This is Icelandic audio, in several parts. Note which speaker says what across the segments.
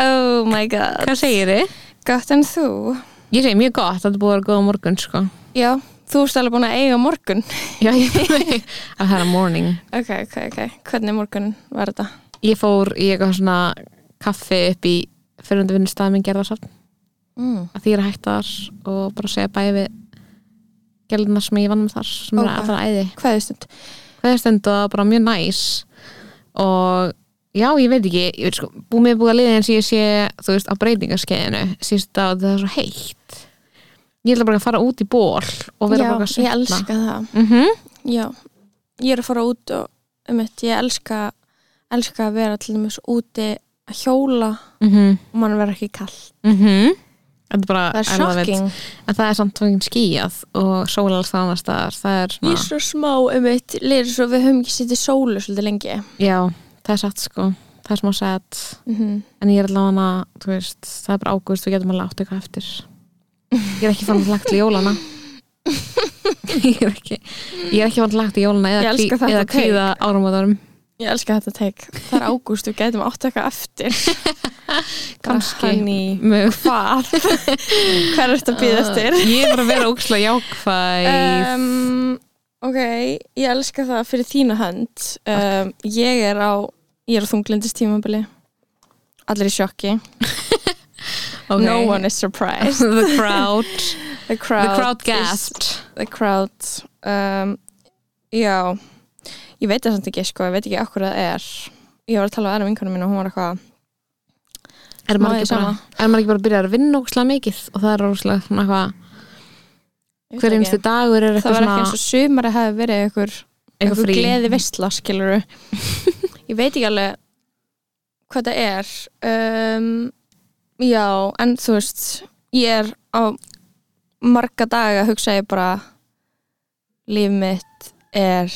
Speaker 1: Oh my god
Speaker 2: Hvað segir þið?
Speaker 1: Gott en þú?
Speaker 2: Ég segi mjög gott, þetta er búið að vera góða morgun sko.
Speaker 1: Já, þú erst alveg búin að eiga morgun
Speaker 2: Já, ég að það er morning
Speaker 1: Ok, ok, ok Hvernig morgun var þetta?
Speaker 2: Ég fór í eitthvað svona kaffi upp í fyrirhundi vinnustæði minn gerðarsafn
Speaker 1: Mm.
Speaker 2: að því er að hætta þar og bara segja bæði við gæluna sem ég vann með þar sem
Speaker 1: Ok.
Speaker 2: er að það æði
Speaker 1: Hvaðið stund?
Speaker 2: hvað er stund og bara mjög næs og já, ég veit ekki ég veit sko, búið mig búið að liða eins og ég sé þú veist, á breytingarskeiðinu síst að það er svo heitt. Ég ætla bara að fara út í ból og vera
Speaker 1: Já,
Speaker 2: bara að
Speaker 1: ég
Speaker 2: svitna.
Speaker 1: elska það.
Speaker 2: Mm -hmm.
Speaker 1: Já, ég er að fara út og um eitt, ég elska elska að vera til dæmis úti að hjóla
Speaker 2: Mm -hmm.
Speaker 1: og mann verður ekki kall
Speaker 2: Þetta er bara
Speaker 1: Það er shocking.
Speaker 2: En það er samt fengið skíjað og sól alls það annars staðar Það er
Speaker 1: Ég er svo smá um eitt, liður svo við höfum ekki sittið sólu svolítið lengi.
Speaker 2: Já, það er satt sko. Það er smá sett
Speaker 1: mm
Speaker 2: En ég er allavega hana, þú veist, það er bara ágúst Við getum alveg átt eitthvað eftir. Ég er ekki fann lagt til jólana. Ég er ekki Ég er ekki fann lagt til jólana eða,
Speaker 1: þetta
Speaker 2: eða
Speaker 1: take.
Speaker 2: kvíða áramóðarum
Speaker 1: Ég elska þetta teik Það er ágúst, við gætum átt eitthvað eftir.
Speaker 2: Kannski.
Speaker 1: Hvað? Hvað? Er þetta að býða eftir?
Speaker 2: Ég er bara að vera ógslag jákvæð.
Speaker 1: Um, Ok, ég elska það fyrir þína hönd. Um, Ég er á Ég er á þunglindistímabili Allir í sjokki.
Speaker 2: Okay.
Speaker 1: No one is surprised.
Speaker 2: The crowd.
Speaker 1: The crowd,
Speaker 2: The crowd gasped.
Speaker 1: The crowd um, Já. Ég veit það samt ekki sko, ég veit ekki okkur það er. Ég var að tala á aðra vinkunum mín og hún var eitthvað
Speaker 2: er maður, ekki er ekki bara að byrja að vinna ógslag mikið? Og það er ógslag svona eitthvað hver
Speaker 1: það
Speaker 2: einstu dagur er
Speaker 1: Það
Speaker 2: eitthvað
Speaker 1: var ekki
Speaker 2: svona
Speaker 1: eins og sumari hafi verið einhver,
Speaker 2: eitthvað frí.
Speaker 1: gleði vistla skiluru Ég veit ekki alveg hvað það er. Um, Já, en þú veist ég er á marga daga hugsa ég bara líf mitt er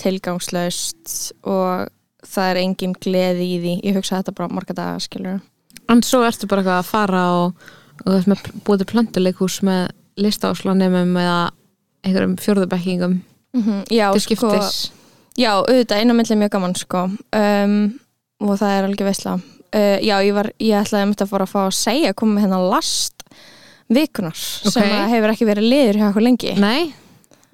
Speaker 1: tilgangslaust og það er engin gleði í því. Ég hugsa þetta bara marga daga skilur
Speaker 2: en svo ertu bara eitthvað að fara og, og þú veist með búið til plöntuleikhús með listáslanemum eða einhverjum fjórðubekkingum
Speaker 1: mm -hmm. já, sko, já, auðvitað einu milli mjög gaman sko. Um, og það er alveg veistla uh, já, ég var, ég ætlaði að að fara að fá að segja koma með hennar last vikunar sem
Speaker 2: Ok.
Speaker 1: að hefur ekki verið liður hjá okkur lengi.
Speaker 2: Nei,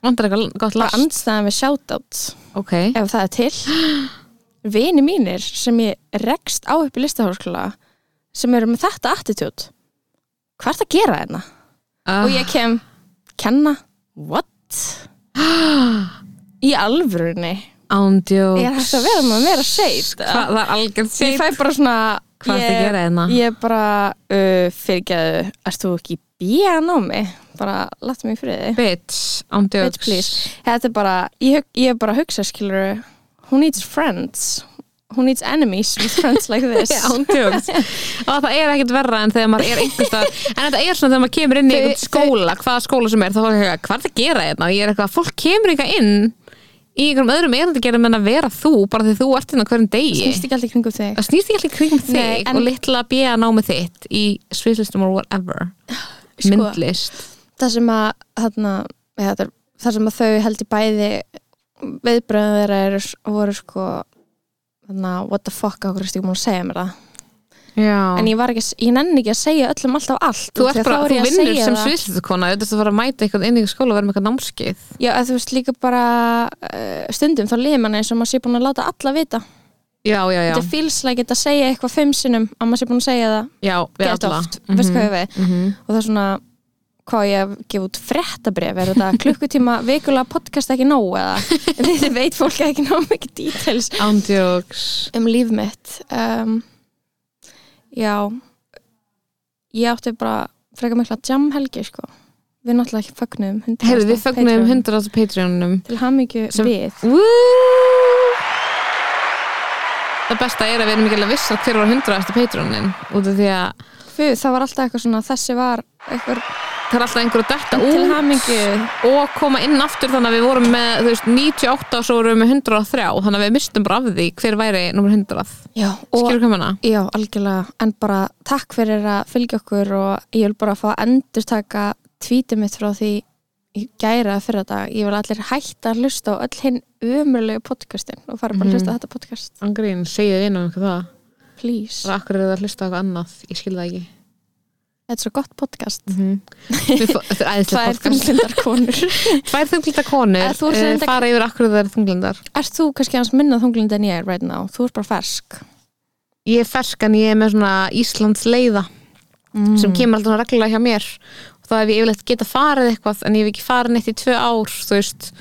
Speaker 2: vantar eitthvað gott last?
Speaker 1: andstæðan við shoutout
Speaker 2: ok,
Speaker 1: ef það er til. Vini mínir sem ég rekst á upp í listaháskóla sem eru með þetta attitude. Hvað er það að gera hérna?
Speaker 2: uh,
Speaker 1: og ég kem, kenna what? í alvörunni?
Speaker 2: Ándjóks
Speaker 1: ég hægt að vera með meira seit
Speaker 2: það er algjörð
Speaker 1: ég
Speaker 2: seit
Speaker 1: fæ bara svona
Speaker 2: hvað er það að
Speaker 1: ég,
Speaker 2: gera hérna?
Speaker 1: ég bara uh, fyrirgeðu, erst þú ekki bíðan á mig bara láttu mig í friði.
Speaker 2: Bitch,
Speaker 1: Bitch,
Speaker 2: ándjóks
Speaker 1: please. þetta er bara, ég, ég er bara að hugsa skilur who needs friends? Who needs enemies with friends like this?
Speaker 2: Ándjóks og það er ekkert verra en þegar maður er einhvers staðar. En þetta er svona þegar maður kemur inn í einhvern skóla hvaða skóla sem er, þá er er það að í einhverjum öðrum erindi að gera menn að vera þú bara því þú ert hérna hverjum degi.
Speaker 1: Snýst ekki alltaf kringum þig.
Speaker 2: Það snýst ekki allir kringum þig
Speaker 1: en-
Speaker 2: og litla bíða námið þitt í sviðlistum or whatever.
Speaker 1: Sko,
Speaker 2: myndlist.
Speaker 1: það sem að þarna, er- það sem að þau held í bæði viðbröðum þeirra eru, voru sko þarna, what the fuck okkur múin að segja mér það
Speaker 2: Já.
Speaker 1: en ég ekki, ég nenni ekki að segja öllum alltaf allt.
Speaker 2: Þú, bara, þú vinnur sem
Speaker 1: það.
Speaker 2: sviðlistukona þú ert að fara að mæta eitthvað inn í skóla og vera með eitthvað námskeið.
Speaker 1: Já, þú veist líka bara uh, stundum þá liður mann eins og maður sé búin að láta alla vita.
Speaker 2: Já, já, já,
Speaker 1: þetta like it að segja eitthvað fimm sinnum að maður sé búin að segja það.
Speaker 2: Já við alla.
Speaker 1: ég við
Speaker 2: mm -hmm.
Speaker 1: og það er svona hvað ég að gefa út fréttabref er þetta klukkutíma vikulega podcast ekki nóg eða? Þetta veit fólk ekki nóg mikið
Speaker 2: ándjóks
Speaker 1: um líf mitt. Um, já. Ég átti bara frekar mikla jam helgi sko. Við náttúrulega ekki fögnum
Speaker 2: Heyrðu, við 100 á Patreonum
Speaker 1: til hamingju við.
Speaker 2: Woo! það besta er að við erum ekki alveg vissar hver var hundraðasti Patreonin út af því að
Speaker 1: Fú, það var alltaf eitthvað svona, þessi var eitthvað
Speaker 2: það er alltaf einhver að detta út og koma inn aftur þannig að við vorum með þú veist, 98 og svo vorum við með 103 þannig að við mistum bara af því hver væri nummer 100
Speaker 1: Já,
Speaker 2: skilur menna?
Speaker 1: Já, algjörlega, en bara takk fyrir að fylgja okkur og ég vil bara fá að endurtaka tvítið mitt frá því í gæra fyrir þetta, ég vil allir hætta að hlusta á öll hinn umröðlegu podcastin og fara bara að hlusta á þetta podcast.
Speaker 2: Angrín, segið inn um eitthvað það
Speaker 1: please,
Speaker 2: og akkur er það að hlusta á eitthvað annað, ég skil það ekki.
Speaker 1: Þetta er svo gott podcast.
Speaker 2: Mm -hmm. Þetta er æðislega
Speaker 1: Tvær
Speaker 2: podcast.
Speaker 1: þunglindar konur.
Speaker 2: Tvær þunglindar konur
Speaker 1: reyndar-
Speaker 2: fara yfir akkur það er þunglindar.
Speaker 1: Ert þú kannski hans minna þunglind en ég er right now? Þú ert bara fersk.
Speaker 2: Ég er fersk en ég er með svona Íslands leiða
Speaker 1: mm.
Speaker 2: sem kemur alltaf reglulega hjá mér. Og þá hef ég yfirleitt geta farið eitthvað en ég hef ekki farið neitt í tvö ár þú veist,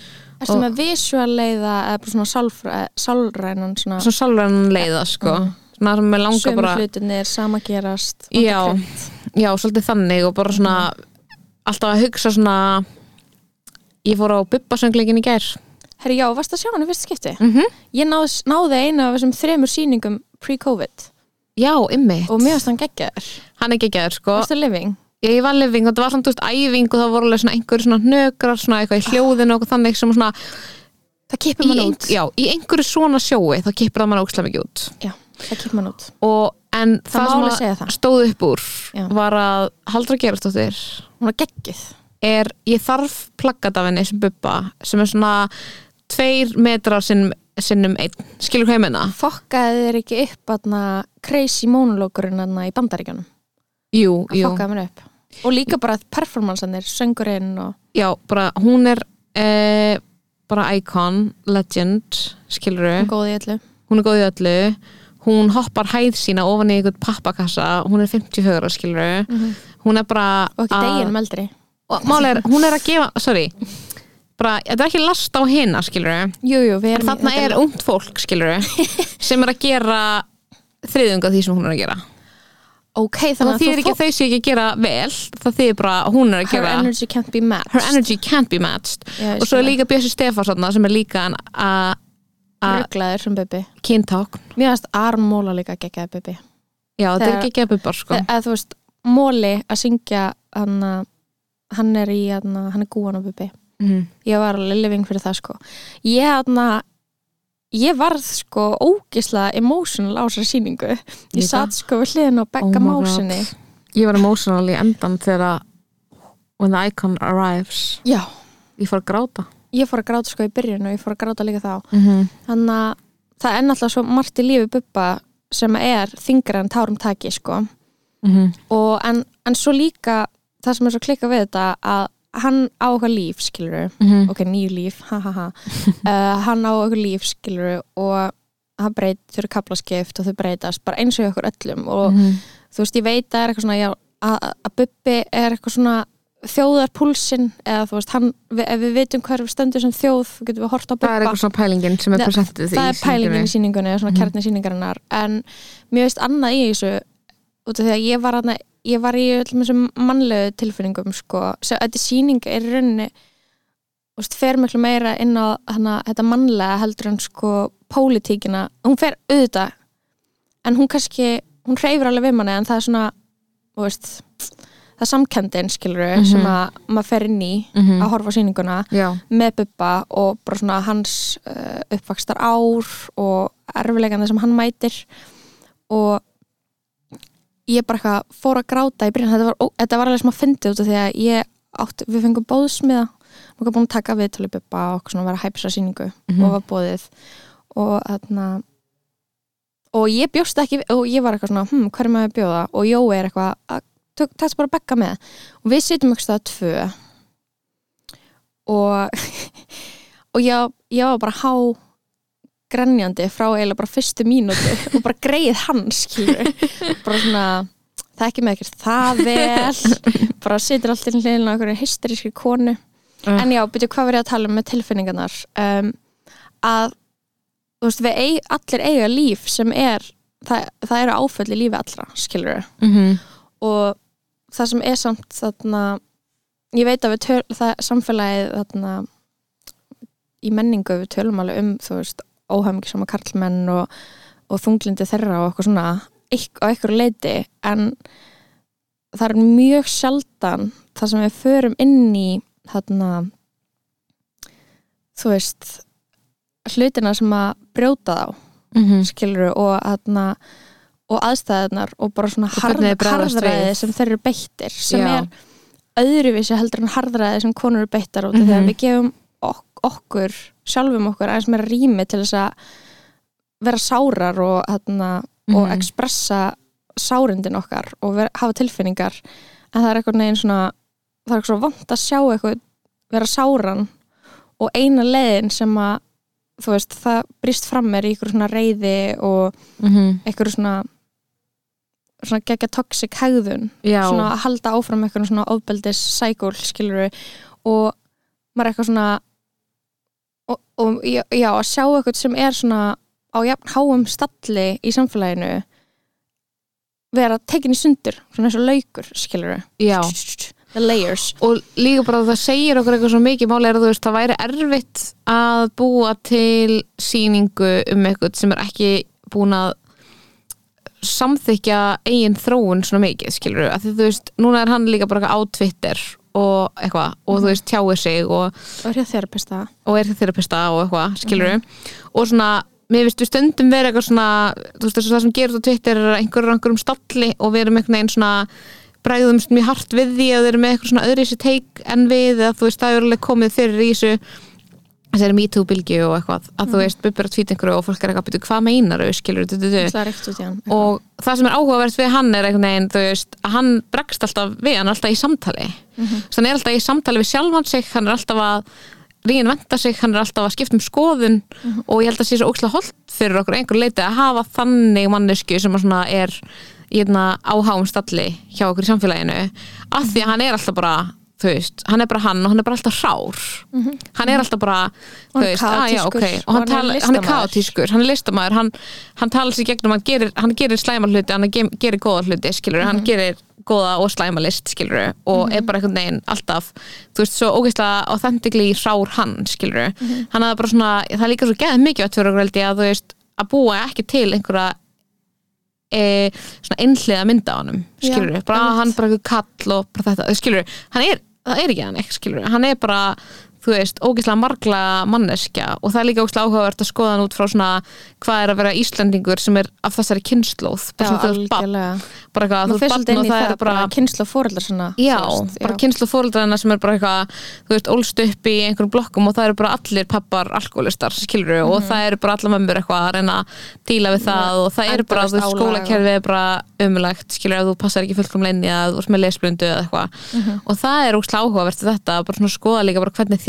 Speaker 1: Ertu
Speaker 2: og-
Speaker 1: með visual leiða eða bara svona sálfræ, sálrænan svona,
Speaker 2: svona sálrænan leiða sko, svona sem ég langa
Speaker 1: sömu
Speaker 2: bara
Speaker 1: hlutinir, sama gerast
Speaker 2: Já. já, svolítið þannig og bara svona alltaf að hugsa svona ég fór á bubbasöngleikin í gær
Speaker 1: Herri, já, varst að sjá hann í fyrsta skipti?
Speaker 2: mm -hmm.
Speaker 1: Ég náð, náði einu af þessum þremur sýningum pre-covid
Speaker 2: já, ymmi,
Speaker 1: og mér varst hann geggjaður.
Speaker 2: hann er geggjaður sko
Speaker 1: Varstu living?
Speaker 2: ég, ég var living og það var þú veist, æfing og það voru alveg svona einhverju svona hnökrar svona eitthvað í hljóðinu og þannig sem svona
Speaker 1: Það kippir
Speaker 2: í,
Speaker 1: mann út.
Speaker 2: já, í einhverju svona sjói þá kippur það mann ókslega mikið út
Speaker 1: Já, það kippir mann út.
Speaker 2: og en
Speaker 1: Það
Speaker 2: það, sem
Speaker 1: það.
Speaker 2: stóð upp úr
Speaker 1: Já.
Speaker 2: var að Haldra Gerastóttir
Speaker 1: Hún var geggjuð.
Speaker 2: er, ég þarf plaggat af henni sem bubba sem er svona tveir metrar sinnum, sinnum einn, skilur hvað ég menna?
Speaker 1: Fokkaði þér ekki upp aðna crazy monologurinn aðna í bandaríkjanum?
Speaker 2: Jú, jú,
Speaker 1: fokkaði mér upp. Og líka bara performansanir, söngurinn og...
Speaker 2: já, bara hún er eh, bara icon, legend skilur
Speaker 1: Góð í öllu.
Speaker 2: hún er góð í öllu hún hoppar hæð sína ofan í einhvern pappakassa hún er 54 skilur hún er bara
Speaker 1: Og ekki deginum eldri.
Speaker 2: er, hún er að gefa, sorry bara, þetta er ekki last á hina skilur þarna er ungt fólk skilur sem er að gera þriðunga því sem hún er að gera.
Speaker 1: Ok,
Speaker 2: þannig að þýðir ekki að þau sé ekki að gera vel það þýðir bara að hún er að
Speaker 1: Her
Speaker 2: gera
Speaker 1: energy can't be matched.
Speaker 2: her energy can't be matched.
Speaker 1: Ég
Speaker 2: og svo er líka Bjössi Stefánsson sem er líka að
Speaker 1: Rugglaður sem Bibi.
Speaker 2: kynták
Speaker 1: Mér finnst Aron Móla líka geggjaði Bibi.
Speaker 2: já þetta er að bubbar sko
Speaker 1: Eða þú veist, Móli að syngja hann, hann er í hann, hann er gúan á Bibi.
Speaker 2: Mhm.
Speaker 1: Ég var alveg living fyrir það sko. Ég hann að ég varð sko ógislega emotional á þessari sýningu. Ég satt sko við hliðin
Speaker 2: Oh
Speaker 1: Begga
Speaker 2: my
Speaker 1: Másinni.
Speaker 2: ég var emotional í endan þegar when the icon arrives
Speaker 1: Já,
Speaker 2: ég fór að gráta
Speaker 1: ég fór að gráta sko í byrjun og ég fór að gráta líka þá.
Speaker 2: mm -hmm.
Speaker 1: Þannig að það er náttúrulega svo margt í lífi Bubba sem er þingra en tárum taki sko. og en, en svo líka það sem er svo klikka við þetta að hann á okkar líf skilur
Speaker 2: Mhm.
Speaker 1: ok, nýju líf, ha ha ha uh, hann á okkar líf skilur og hann breyt, þau eru kaplaskipt og þau breytast bara eins og okkur öllum og
Speaker 2: Mhm.
Speaker 1: þú veist, ég veit að það er eitthvað svona já, að, að Bubbi er eitthvað svona þjóðarpúlsin eða þú veist, hann, við, ef við veitum hvað við stöndum sem þjóð, þá getum við hort á
Speaker 2: það er eitthvað svona pælingin sem er
Speaker 1: Það-
Speaker 2: presentið
Speaker 1: það er pælingin í sýningunni, svona
Speaker 2: Mhm.
Speaker 1: kjarni sýningarinnar en mér veist annað í þessu út af því að ég var, hana, ég var í öllum þessum mannlegu tilfinningum sko, þetta sýning er í rauninni þú veist, fer miklu meira inn á hana, þetta mannlega heldur en sko pólitíkina, hún fer auðvitað en hún kannski hún hreyfir alveg við manni en það er svona þú veist, það er samkendin skilur
Speaker 2: Mhm.
Speaker 1: sem að maður fer inn í
Speaker 2: Mhm.
Speaker 1: að horfa á sýninguna
Speaker 2: já,
Speaker 1: með Bubba og bara svona hans uh, uppvakstar ár og erfilegana sem hann mætir og ég bara eitthvað fór að gráta í byrjun, þetta var, ó, þetta var alveg sem að fyndi út af því að ég átt, við fengum bóðsmiða og var búin að taka við til Bubba og svona vera að hæpsa sýningu
Speaker 2: Mhm.
Speaker 1: og var bóðið og þarna og ég bjóst ekki og ég var eitthvað svona, hm, hver er maður að bjóða og Jói er eitthvað, að takk bara að bekka með. Og við sitjum eitthvað að tvö. Og og ég, ég var bara há grenjandi frá eiginlega bara fyrstu mínútu og bara greið hans bara svona það ekki með ekkert það vel. Bara situr alltaf í hliðinu á einhverju hysterískri konu.
Speaker 2: Uh.
Speaker 1: en já, byrju hvað verið að tala um með tilfinningarnar? Um, að þú veist, við eig, allir eiga líf sem er það, það eru áföll í lífi allra, skilur
Speaker 2: Mhm.
Speaker 1: og það sem er samt þarna ég veit að við töl, það samfélagið þarna í menningu við tölum alveg um óhæmingisama karlmenn og, og þunglindi þeirra og eitthvað svona á einhverju leiti en það er mjög sjaldan það sem við förum inn í þarna þú veist hlutina sem að brjóta þá
Speaker 2: Mhm.
Speaker 1: skilur og, þarna, og aðstæðunar og bara svona
Speaker 2: Og
Speaker 1: harðræði sem þeir eru beittir sem
Speaker 2: Já.
Speaker 1: er öðruvísi heldur en harðræði sem konur eru beittar út af
Speaker 2: Mhm.
Speaker 1: þegar við gefum ok okkur sjálfum okkur aðeins meira rými til þess að vera sárar og, þarna, og
Speaker 2: Mhm.
Speaker 1: expressa sárindin okkar og vera, hafa tilfinningar en það er eitthvað neginn svona það er eitthvað svo vant að sjá eitthvað vera sáran og eina leiðin sem að þú veist, það brýst fram mér í ykkur svona reyði og
Speaker 2: Mhm.
Speaker 1: ykkur svona svona gegja toxic hegðun
Speaker 2: Já,
Speaker 1: svona að halda áfram eitthvað svona ofbeldis cycle, skilur við og maður er eitthvað svona og, og já, að sjá eitthvað sem er svona á jafn háum stalli í samfélaginu vera tekin í sundur svona eins og laukur, skilur við the layers.
Speaker 2: Og líka bara það segir okkur eitthvað svo mikið máli er að þú veist það væri erfitt að búa til síningu um eitthvað sem er ekki búin að samþykja eigin þróun svona mikið skilur við, að þú veist, núna er hann líka bara á Twitter og eitthvað og þú veist tjáir sig og,
Speaker 1: og hér þerapista
Speaker 2: og er þerapista og eitthvað skilur við, og svona mér finnst við stundum vera eitthvað svona þú veist þessu það sem gerur á Twitter er á einhverjum stalli og við erum einhvern veginn svona bræðumst mjög hart við því að þeir eru með eitthvað svona öðru í sér teik en við eða þú veist það er alveg komið fyrir í þessu þessari MeToo bylgju og eitthvað að þú veist bubbur að tvíta einhverju og fólk er eitthvað að byrja hvað meinar þau skilur du, du, du.
Speaker 1: það hann
Speaker 2: og það sem er áhugavert við hann er einhvern veginn þú veist að hann bregst alltaf við hann er alltaf í samtali
Speaker 1: Mhm.
Speaker 2: þannig er alltaf í samtali við sjálfan sig hann er alltaf að reinventa sig hann er alltaf að skipta um skoðun
Speaker 1: Mhm.
Speaker 2: og ég held að sé svo ókslega holdt fyrir okkur einhver leiti að hafa þannig mannesku sem er í hérna áháum stalli hjá okkur í samfélaginu af því að hann er alltaf bara þú veist, hann er bara hann og hann er bara alltaf rár hann er alltaf bara
Speaker 1: Mhm. Hann
Speaker 2: veist, ah, já, okay. og hann,
Speaker 1: hann
Speaker 2: tala, hann er kaotískur hann er listamæður, hann, hann talar sér gegnum hann gerir, hann gerir slæma hluti, hann ge- gerir góða hluti skilur,
Speaker 1: Mhm.
Speaker 2: hann gerir góða og slæma list skilur, og er bara einhvern veginn alltaf, þú veist, svo ógeðslega authentically rár hann, skilur
Speaker 1: Mhm.
Speaker 2: hann er bara svona, það er líka svo geðið mikið að held ég að þú veist, að búa ekki til einhverja e, svona einhliða mynda á honum skilur
Speaker 1: Já,
Speaker 2: bara hann bara eitthvað kall og bara þetta, skilur hann er, það er ekki hann ekki, skilur hann er bara, þú veist, ógeðslega margla manneskja og það er líka ógeðslega áhugavert að skoða hann út frá svona hvað er að vera Íslendingur sem er af þessari kynnslóð bara svona bara eitthvað, þú barn
Speaker 1: inn
Speaker 2: og það
Speaker 1: það
Speaker 2: er bara
Speaker 1: kynsla fóreldrar svona
Speaker 2: Já,
Speaker 1: veist,
Speaker 2: bara kynslu fóreldrarna sem er bara eitthvað, þú veist, ólst upp í einhverjum blokkum og það eru bara allir pappar alkoholistar, skilur
Speaker 1: Mhm.
Speaker 2: og það eru bara allar mömmur eitthvað að reyna að díla við það og það eru bara, þú veist, skólakerfið er bara umulegt, skilur að þú passar ekki fullkom leini að þú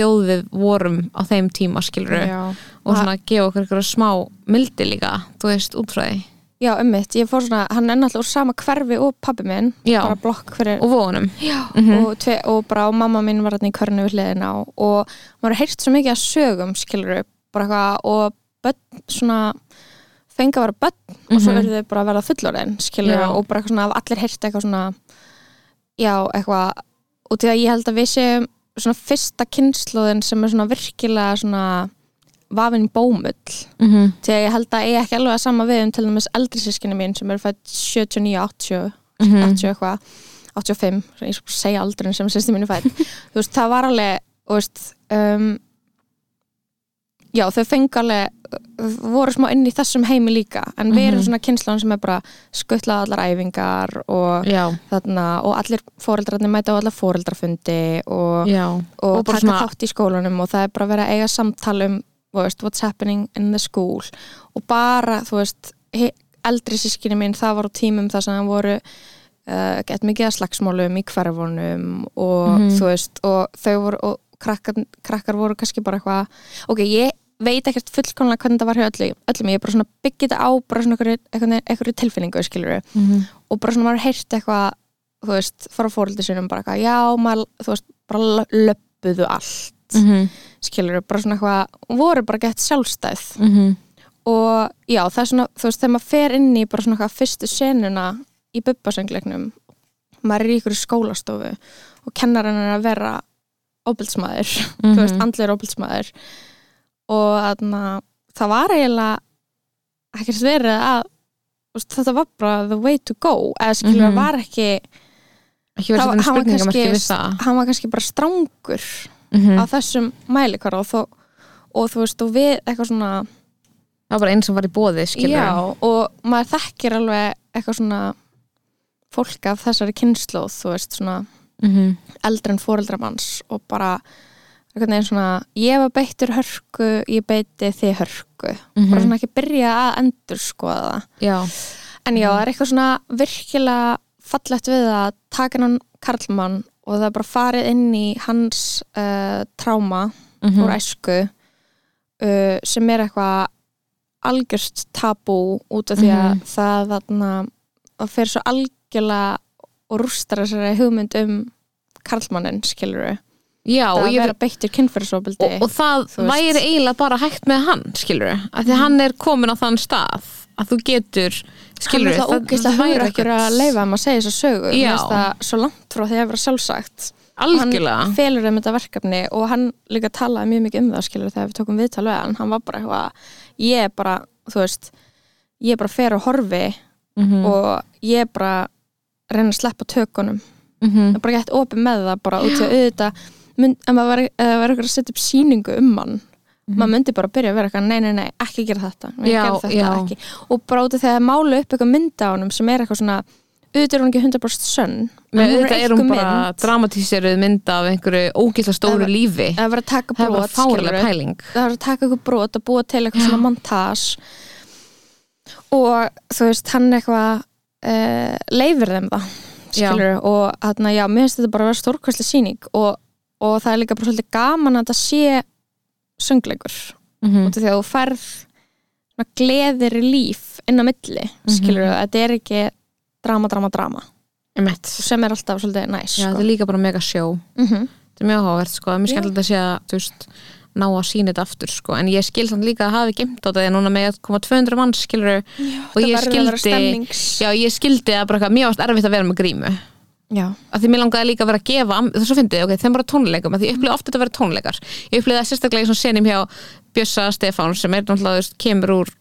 Speaker 1: Mhm.
Speaker 2: og þjóð við vorum á þeim tíma, skilur
Speaker 1: já,
Speaker 2: og svona gefa okkur eitthvað smá mildi líka, þú veist, útfræði
Speaker 1: já, ummitt, ég fór svona hann er náttúrulega úr sama hverfi og pabbi minn
Speaker 2: Já.
Speaker 1: bara blokk fyrir
Speaker 2: og vonum
Speaker 1: Já,
Speaker 2: Mhm.
Speaker 1: og, tve, og bara og mamma mín var hérna í körnu við hliðina á og maður heyrt svo mikið að sögum skilur bara eitthvað og börn svona fengi að vera börn og svo
Speaker 2: Mhm.
Speaker 1: eru þau bara að vera fullorðin skilur
Speaker 2: Já.
Speaker 1: og bara eitthvað svona allir heyrt eitthvað svona já, eitthvað og því að ég held að við séum svona fyrsta kynnslóðin sem er svona virkilega svona vafinn bómull
Speaker 2: mm -hmm.
Speaker 1: því að ég held að ég ekki alveg að sama við um til dæmis eldri sískinni mín sem eru fætt 79, 80
Speaker 2: Mhm.
Speaker 1: 80 eitthvað 85, svo ég bara segja aldurinn sem sýsti mínu fætt þú veist, það var alveg þú veist um, já, þau fengi alveg voru smá inn í þessum heimi líka en við erum
Speaker 2: Mhm.
Speaker 1: svona kynslan sem er bara skuttlað allar æfingar og, þarna, og allir fóreldrarnir mæta á allar fóreldrafundi og, og,
Speaker 2: Og
Speaker 1: taka
Speaker 2: svona-
Speaker 1: þátt í skólanum og það er bara að eiga samtal um þú veist, what's happening in the school og bara, þú veist eldri sískinni mín, það var á tímum þar sem það voru uh, gett mikið að slagsmálum í hverfunum og
Speaker 2: Mhm.
Speaker 1: þú veist, og þau voru og krakkar, krakkar voru kannski bara eitthvað ok, ég veit ekkert fullkomlega hvernig það var hjá öllum, öllum ég bara svona byggið þetta á bara svona einhverju, tilfinningu
Speaker 2: mm -hmm.
Speaker 1: og bara svona maður heyrt eitthvað þú veist, fara fóröldi sinum bara eitthvað, já, maður, þú veist, bara löppuðu allt,
Speaker 2: Mm -hmm.
Speaker 1: skilur bara svona eitthvað, voru bara gett sjálfstæð
Speaker 2: Mm -hmm.
Speaker 1: og já, það er svona, þú veist, þegar maður fer inn í bara svona eitthvað fyrstu senuna í bubbasöngleiknum maður er í ykkur skólastofu og kennarinn er að vera óbildsmaður, þú veist, andleir óbildsmaður og þarna, það var eiginlega ekkert verið að þetta var bara the way to go eða skilur
Speaker 2: Mhm.
Speaker 1: var ekki
Speaker 2: ekki verið
Speaker 1: var
Speaker 2: spurningamarki
Speaker 1: kannski-
Speaker 2: við það
Speaker 1: hann var kannski bara strángur
Speaker 2: Mhm.
Speaker 1: á þessum mælikvara og, þó, og þú veist, og við eitthvað svona
Speaker 2: það var bara einn sem var í bóði skilur
Speaker 1: já, og maður þekkir alveg eitthvað svona fólk af þessari kynnslóð, þú veist, svona
Speaker 2: Mhm.
Speaker 1: eldri en fóreldramanns og bara einhvern veginn svona, ég var beittur hörku ég beiti þið hörku
Speaker 2: Mhm.
Speaker 1: bara svona ekki byrja að endur skoða það
Speaker 2: já,
Speaker 1: en já, það er eitthvað svona virkilega fallegt við að taka hann Karlmann og það er bara farið inn í hans uh, tráma
Speaker 2: Mhm.
Speaker 1: úr æsku uh, sem er eitthvað algjörst tabú út af því að
Speaker 2: Mhm.
Speaker 1: það þarna að fer svo algjörlega og rústar þessari hugmynd um Karlmannin, skilur við
Speaker 2: já
Speaker 1: það að vera beittur kynferðsóbildi
Speaker 2: og, og það
Speaker 1: þú veist.
Speaker 2: væri eiginlega bara hægt með hann skilur að því að hann er komin á þann stað að þú getur
Speaker 1: hann
Speaker 2: skilur
Speaker 1: er það ógeðslega hugur okkur að leifa um að segja þess að sögu það svo langt frá því að vera sjálfsagt.
Speaker 2: Algjörlega.
Speaker 1: hann felur um þetta verkefni og hann líka talaði mjög mikið um það skilur þegar við tókum viðtal við hann. Hann var bara eitthvað ég er bara, þú veist ég er bara fer og horfi
Speaker 2: Mhm.
Speaker 1: og ég er bara reyna að sleppa tökunum. Það er bara gett opið með það bara út í að auðvitað mynd, ef maður var, það var eitthvað að setja upp sýningu um hann maður myndi bara byrja að vera eitthvað nei, nei, nei, ekki gera þetta.
Speaker 2: Já,
Speaker 1: þetta ekki. Og bara út af því að mála upp eitthvað mynda á honum sem er eitthvað svona auðvitað er hún ekki 100% sönn
Speaker 2: þetta er
Speaker 1: einhver
Speaker 2: hún bara dramatíseruð mynd af einhverju ógeðslega stóru
Speaker 1: Það
Speaker 2: lífi.
Speaker 1: það var að taka brot það var að taka eitthvað brot og búa til eitthvað svona montas og þú veist, hann eitthvað uh, leifir þeim það og þarna, já, mér finnst þetta bara að vera stórkvæslega sýning. Og, og það er líka bara svolítið gaman að þetta sé söngleikur,
Speaker 2: Mhm.
Speaker 1: út af því að þú svona gleðir í líf inn á milli, skilur, þetta er ekki drama, drama, drama
Speaker 2: Einmitt.
Speaker 1: sem er alltaf svolítið næs
Speaker 2: Já,
Speaker 1: sko.
Speaker 2: þetta er líka bara mega sjó
Speaker 1: mm -hmm.
Speaker 2: þetta er mjög áhugavert sko,
Speaker 1: Já.
Speaker 2: skemmt að sé að þú veist, ná að sína þetta aftur sko, en ég skil samt líka að hafi gemt á þetta núna með að koma 200 manns skilur og ég skildi já, ég skildi að bara varst erfitt að vera með grímu
Speaker 1: já.
Speaker 2: að því mér langaði líka að vera að gefa þess að fyndið, ok, þeim bara tónleikum að því ég upplýði ofta þetta að vera tónleikar ég upplýði það sérstaklega í svona senum hjá Bjössa Stefán sem er náttúrulega, kemur úr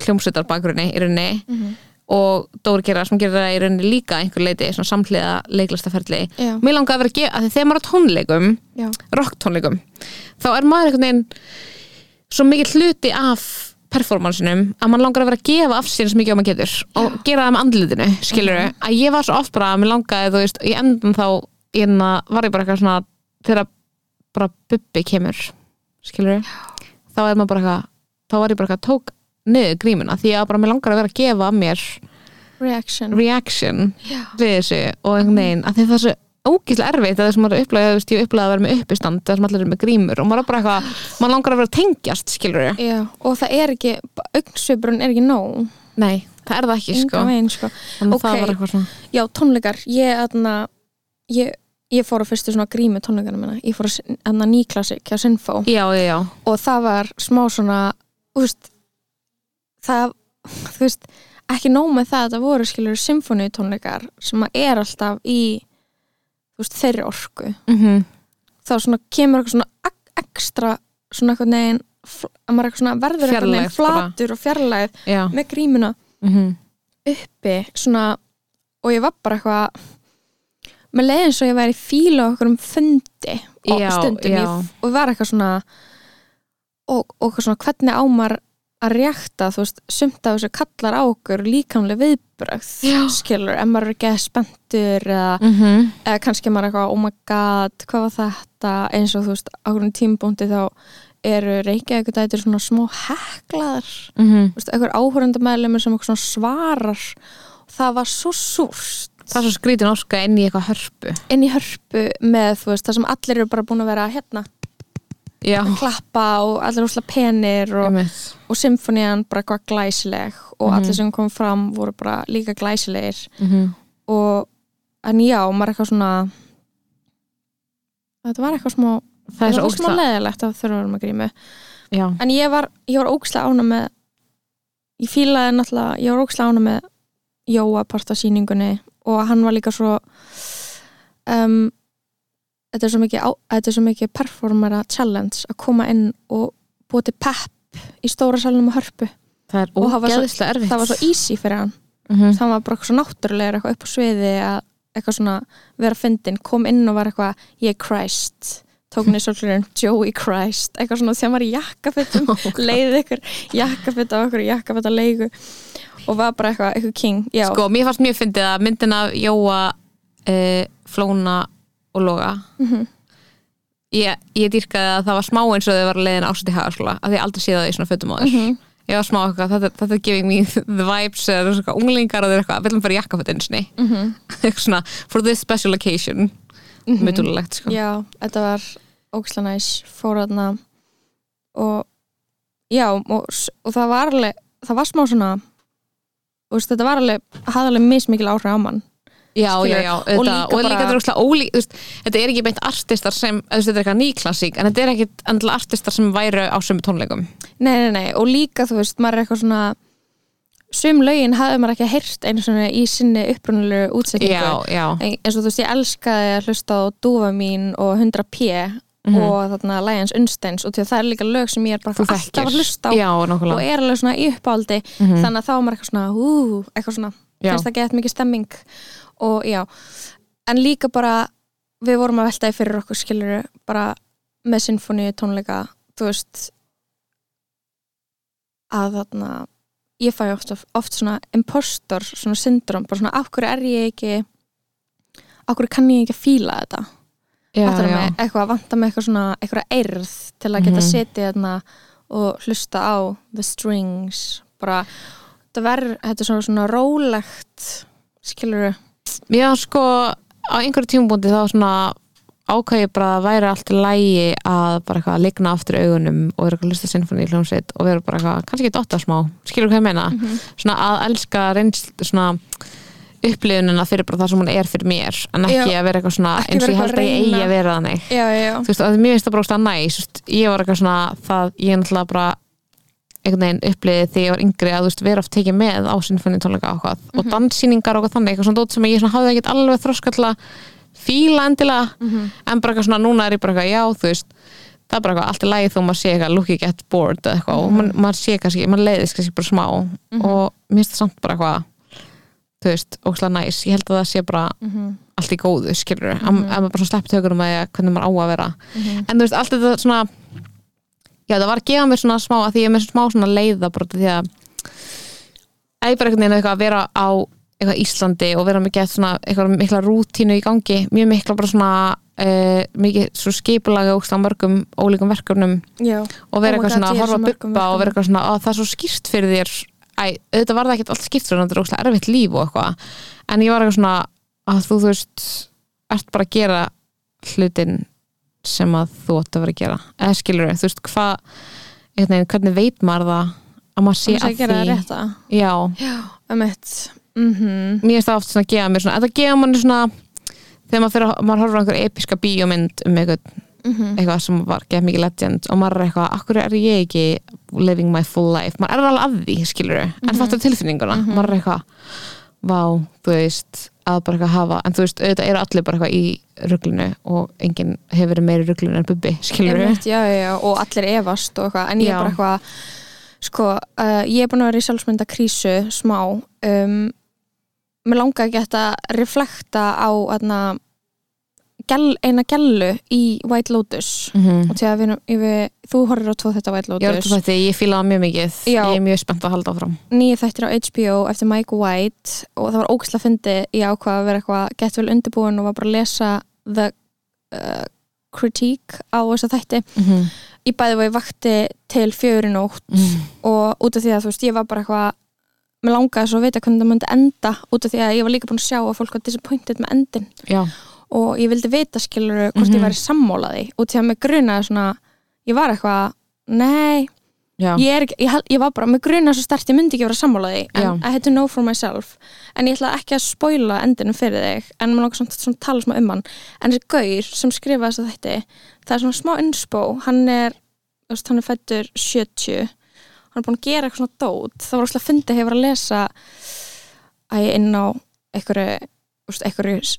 Speaker 2: hljómsveitar bakgrunni í rauninni
Speaker 1: Mhm.
Speaker 2: og Dóri Gerra sem gerir það í rauninni líka einhver leiti, svona samhliða leiklastaferli mér langaði að vera að gefa, að því er á tónleikum rocktónleikum þá er maður einhvern veginn svo mikið hluti af performansinum að maður langar að vera að gefa af sér svo mikið og maður getur og gera það með andlutinu skilur að ég var svo oft bara að mér langaði þú veist, í endan þá hérna, var ég bara eitthvað svona þegar bara bubbi kemur skilur þá er maður bara eitthvað þá var ég bara eitthvað tók niður grímuna því að bara mér langar að vera að gefa af mér
Speaker 1: reaction.
Speaker 2: reaction við þessu og einhvern veginn að því það er svo ógíslega erfitt að þessum maður veist, ég upplæði að vera með uppistand þessum allir er með grímur og maður bara eitthvað maður langar að vera tengjast,
Speaker 1: Já, og það er ekki, augsvipurinn er ekki nóg.
Speaker 2: Nei, það er það ekki, sko.
Speaker 1: Veginn, sko.
Speaker 2: þannig að
Speaker 1: Ok.
Speaker 2: það var eitthvað svona.
Speaker 1: Já, tónleikar, ég, aðna, ég, ég fór á fyrstu svona grími tónleikana minna, ég fór að nýklassik hjá Sinfó.
Speaker 2: Já, já, já,
Speaker 1: og það var smá svona, veist, það, þú veist, ekki nóg með það að það voru skilur symfóníu tónleikar sem er alltaf í, veist, þeirri orku.
Speaker 2: mm
Speaker 1: Þá svona kemur eitthvað svona ek- ekstra svona eitthvað neginn, að maður eitthvað svona verður eitthvað neginn flatur og fjarlæð með grímuna
Speaker 2: Mm
Speaker 1: uppi svona og ég var bara eitthvað með leiðin svo ég væri í fíla okkur um fundi
Speaker 2: Já,
Speaker 1: stundum
Speaker 2: já.
Speaker 1: ég, og var eitthvað svona og, og svona hvernig ámar að reakta, þú veist, sumt af þessu kallar á okkur líkamlega viðbrögð
Speaker 2: Já.
Speaker 1: skilur, ef maður er ekki spenntur eða,
Speaker 2: -hmm.
Speaker 1: eða kannski maður er eitthvað, oh my god, hvað var þetta? Eins og þú veist, á hvernig tímbúndi þá eru reykja eitthvað þetta er svona smá heklaðar.
Speaker 2: Mm
Speaker 1: þú veist, einhver áhörundamæðlumur sem eitthvað svarar. Það var svo súrt.
Speaker 2: Það svo skrítin orka inn í eitthvað hörpu.
Speaker 1: Inn í hörpu með þú veist, það sem allir eru bara búin að vera hérna,
Speaker 2: já,
Speaker 1: að klappa og allir úsla penir og, og symfónían bara eitthvað glæsileg og
Speaker 2: Mhm.
Speaker 1: allir sem kom fram voru bara líka glæsilegir.
Speaker 2: Mhm.
Speaker 1: og en já, maður er eitthvað svona þetta var eitthvað smá
Speaker 2: það er
Speaker 1: það
Speaker 2: svo
Speaker 1: var smá leðilegt að þurfa að grímu.
Speaker 2: Já,
Speaker 1: en ég var, ég var ókslega ána með ég fílaði náttúrulega ég var ókslega ána með Jóa part af sýningunni og hann var líka svo um, þetta er svo mikið á, er svo mikið performera challenge að koma inn og búa til pepp í stóra salnum og hörpu.
Speaker 2: Það er ógeðslega erfitt.
Speaker 1: það var svo easy fyrir hann.
Speaker 2: Mhm.
Speaker 1: það var bara eitthvað svo náttúrulega eitthvað upp á sviði að eitthvað svona vera fyndin kom inn og var eitthvað ég er Christ. Tók niður svolítið Joey Christ. Eitthvað svona þegar maður í jakkafittum leiði ykkur jakkafitt á okkur jakkafitt á leigu. Og var bara eitthvað, eitthvað king já,
Speaker 2: sko, mér fannst mjög fyndið að myndin af Jóa uh, Flóna og Loga
Speaker 1: Mhm.
Speaker 2: ég, ég dýrkaði að það var smá eins og þau var leiðin ásett í hagaskóla að ég aldrei séð það í svona fötum á þess
Speaker 1: Mhm.
Speaker 2: ég var smá eitthvað, þetta, þetta er giving me the vibes eða svona unglingar og þeir eitthvað viljum bara jakkaföt eins og
Speaker 1: Mhm.
Speaker 2: eitthvað svona for this special occasion
Speaker 1: Mhm.
Speaker 2: mjög dúlulegt sko
Speaker 1: já, þetta var ógislega næs fór þarna og já, og, og það var alveg það var smá svona veist, þetta var alveg, hafði alveg mismikil áhrif á mann
Speaker 2: Já, já, já,
Speaker 1: Og líka
Speaker 2: og líka
Speaker 1: bara-
Speaker 2: þetta er ólík veist, þetta er ekki beint artistar sem þetta er eitthvað nýklassík, en þetta er ekki endla artistar sem væru á sömu tónleikum.
Speaker 1: Nei, nei, nei, og líka þú veist, maður er eitthvað svona sum lögin hafði maður ekki heyrt einu svona í sinni
Speaker 2: Já, já,
Speaker 1: En- eins og þú veist, ég elskaði að hlusta á Dúfa mín og 100p
Speaker 2: Mhm.
Speaker 1: og þarna Lions Unsteins og það er líka lög sem ég er bara alltaf að hlusta á
Speaker 2: Já,
Speaker 1: og er alveg svona í uppáldi
Speaker 2: Mhm.
Speaker 1: þannig að þá er maður eitthvað svona ú, eitthvað svona,
Speaker 2: Já.
Speaker 1: finnst það gett mikið stemming og já, en líka bara við vorum að veltaði fyrir okkur skiluru, bara með sinfóníu tónleika, þú veist að þarna ég fæ oft, oft svona impostor, svona syndrom, bara svona af hverju er ég ekki af hverju kann ég ekki að fíla þetta
Speaker 2: Já,
Speaker 1: mig? eitthvað að vanta með eitthvað svona eitthvað eirð til að geta
Speaker 2: Mhm.
Speaker 1: setið þarna og hlusta á the strings bara, þetta verður þetta er svona, svona rólegt skilur
Speaker 2: Já, sko, á einhverju tímubúndi þá svona ákvæði bara að væri allt í lægi að bara eitthvað að ligna aftur augunum og vera eitthvað að lusta sinfoni í hljómsveit og vera bara eitthvað, kannski ekki dotta smá. Skilur hvað ég meina,
Speaker 1: Mhm.
Speaker 2: svona að elska reynsl, svona upplifunina fyrir bara það sem hún er fyrir mér en ekki
Speaker 1: Já.
Speaker 2: að vera eitthvað svona eins og ég held að ég eigi að vera þannig.
Speaker 1: Já, já, já,
Speaker 2: þú veist, að mér finnst það bara óslega næs. Þú veist, ég var eitthvað svona, það, ég náttúrulega bara einhvern veginn uppliðið þegar ég var yngri að veist, vera oft tekið með á sinfoni tónleika og, mm og danssýningar og þannig eitthvað svona dót sem ég hafði ekkert alveg að fíla endilega
Speaker 1: Mhm.
Speaker 2: en bara eitthvað svona, núna er ég bara eitthvað, já, þú veist það er bara eitthvað, allt er lægi þó maður sé eitthvað looking get bored eða eitthvað og man, maður sé kannski, maður leiðist kannski bara smá og mér finnst það samt bara eitthvað þú veist, óslega næs, ég held að það sé bara
Speaker 1: Mhm.
Speaker 2: allt í góðu, skilur mm -hmm. að maður bara svona sleppi tökurum að hvernig maður á að vera
Speaker 1: Mhm.
Speaker 2: en þú veist, allt þetta svona já, það var að gefa mér svona smá að því ég er með smá svona leiða bara því að ég bara einhvern veginn eitthvað að vera á eitthvað Íslandi og vera gett svona eitthvað mikla rútínu í gangi, mjög mikla bara svona uh, mikið svo skipulaga og mörgum ólíkum verkefnum
Speaker 1: já.
Speaker 2: og vera
Speaker 1: Oh
Speaker 2: eitthvað
Speaker 1: God,
Speaker 2: svona að horfa buppa og vera eitthvað svona að það er svo skýrt fyrir þér. Æ, auðvitað var það ekkert allt skýrt fyrir þetta er erfitt líf og eitthvað. En ég var eitthvað svona að þú þú veist ert bara að gera hlutin sem að þú átt að vera að gera. Eða skilur þú veist hvað veginn, hvernig veit maður það að maður sé
Speaker 1: að
Speaker 2: að því? Já,
Speaker 1: já, um mm
Speaker 2: mér finnst það oft svona að gefa mér svona, þetta gefa manni svona þegar maður, fyrir, maður horfir á einhver episka bíómynd um eitthvað,
Speaker 1: Mhm.
Speaker 2: eitthvað sem var gett mikið legend og maður er eitthvað, akkur er ég ekki living my full life, maður er alveg að því skilur
Speaker 1: Mhm.
Speaker 2: en fattur tilfinninguna maður er eitthvað, vá, þú veist að bara eitthvað hafa, en þú veist auðvitað eru allir bara eitthvað í ruglunu og enginn hefur verið meiri ruglunu en bubbi skilur
Speaker 1: Einmitt, já, já, já, og allir efast og eitthvað, en ég
Speaker 2: Já.
Speaker 1: er bara eitthvað sko, uh, ég er búin að vera í sjálfsmynda krísu smá um, mér langar ekki að reflekta á aðna, gel, eina gellu í White Lotus.
Speaker 2: Mm -hmm.
Speaker 1: og til að við, við, þú horfir á tvo þetta White
Speaker 2: ég, er
Speaker 1: Lotus.
Speaker 2: þetta, ég það mjög mikið.
Speaker 1: Já.
Speaker 2: ég er mjög spennt að halda áfram.
Speaker 1: Nýju þættir á HBO eftir Mike White og það var ógæslega fyndi ég ákvað að vera eitthvað gett vel undirbúin og var bara að lesa the uh, critique á þessa þætti.
Speaker 2: Mm -hmm.
Speaker 1: ég bæði og ég vakti til fjögur í nótt og út af því að þú veist ég var bara eitthvað mér langaði svo að vita hvernig það myndi enda út af því að ég var líka búin að sjá að fólk var disappointed með endin.
Speaker 2: Já,
Speaker 1: og ég vildi vita skilur hvort ég
Speaker 2: Mhm.
Speaker 1: væri sammálaði út af því að mig grunaði svona ég var eitthvað, nei ég, er ekki, ég, ég var bara, mig grunaði svo stert ég myndi ekki vera sammálaði en. I had to know for myself. En ég ætla ekki að spoila endinu fyrir þig en maður langar svona að tala smá um hann. En þessi gaur sem skrifaði þess að þetta það er svona smá inspo. Hann er, veist, hann er fættur 70 hann er búin að gera eitthvað svona dót. Það var óslega fyndið hefur að lesa að ég inn á einhverju einhverju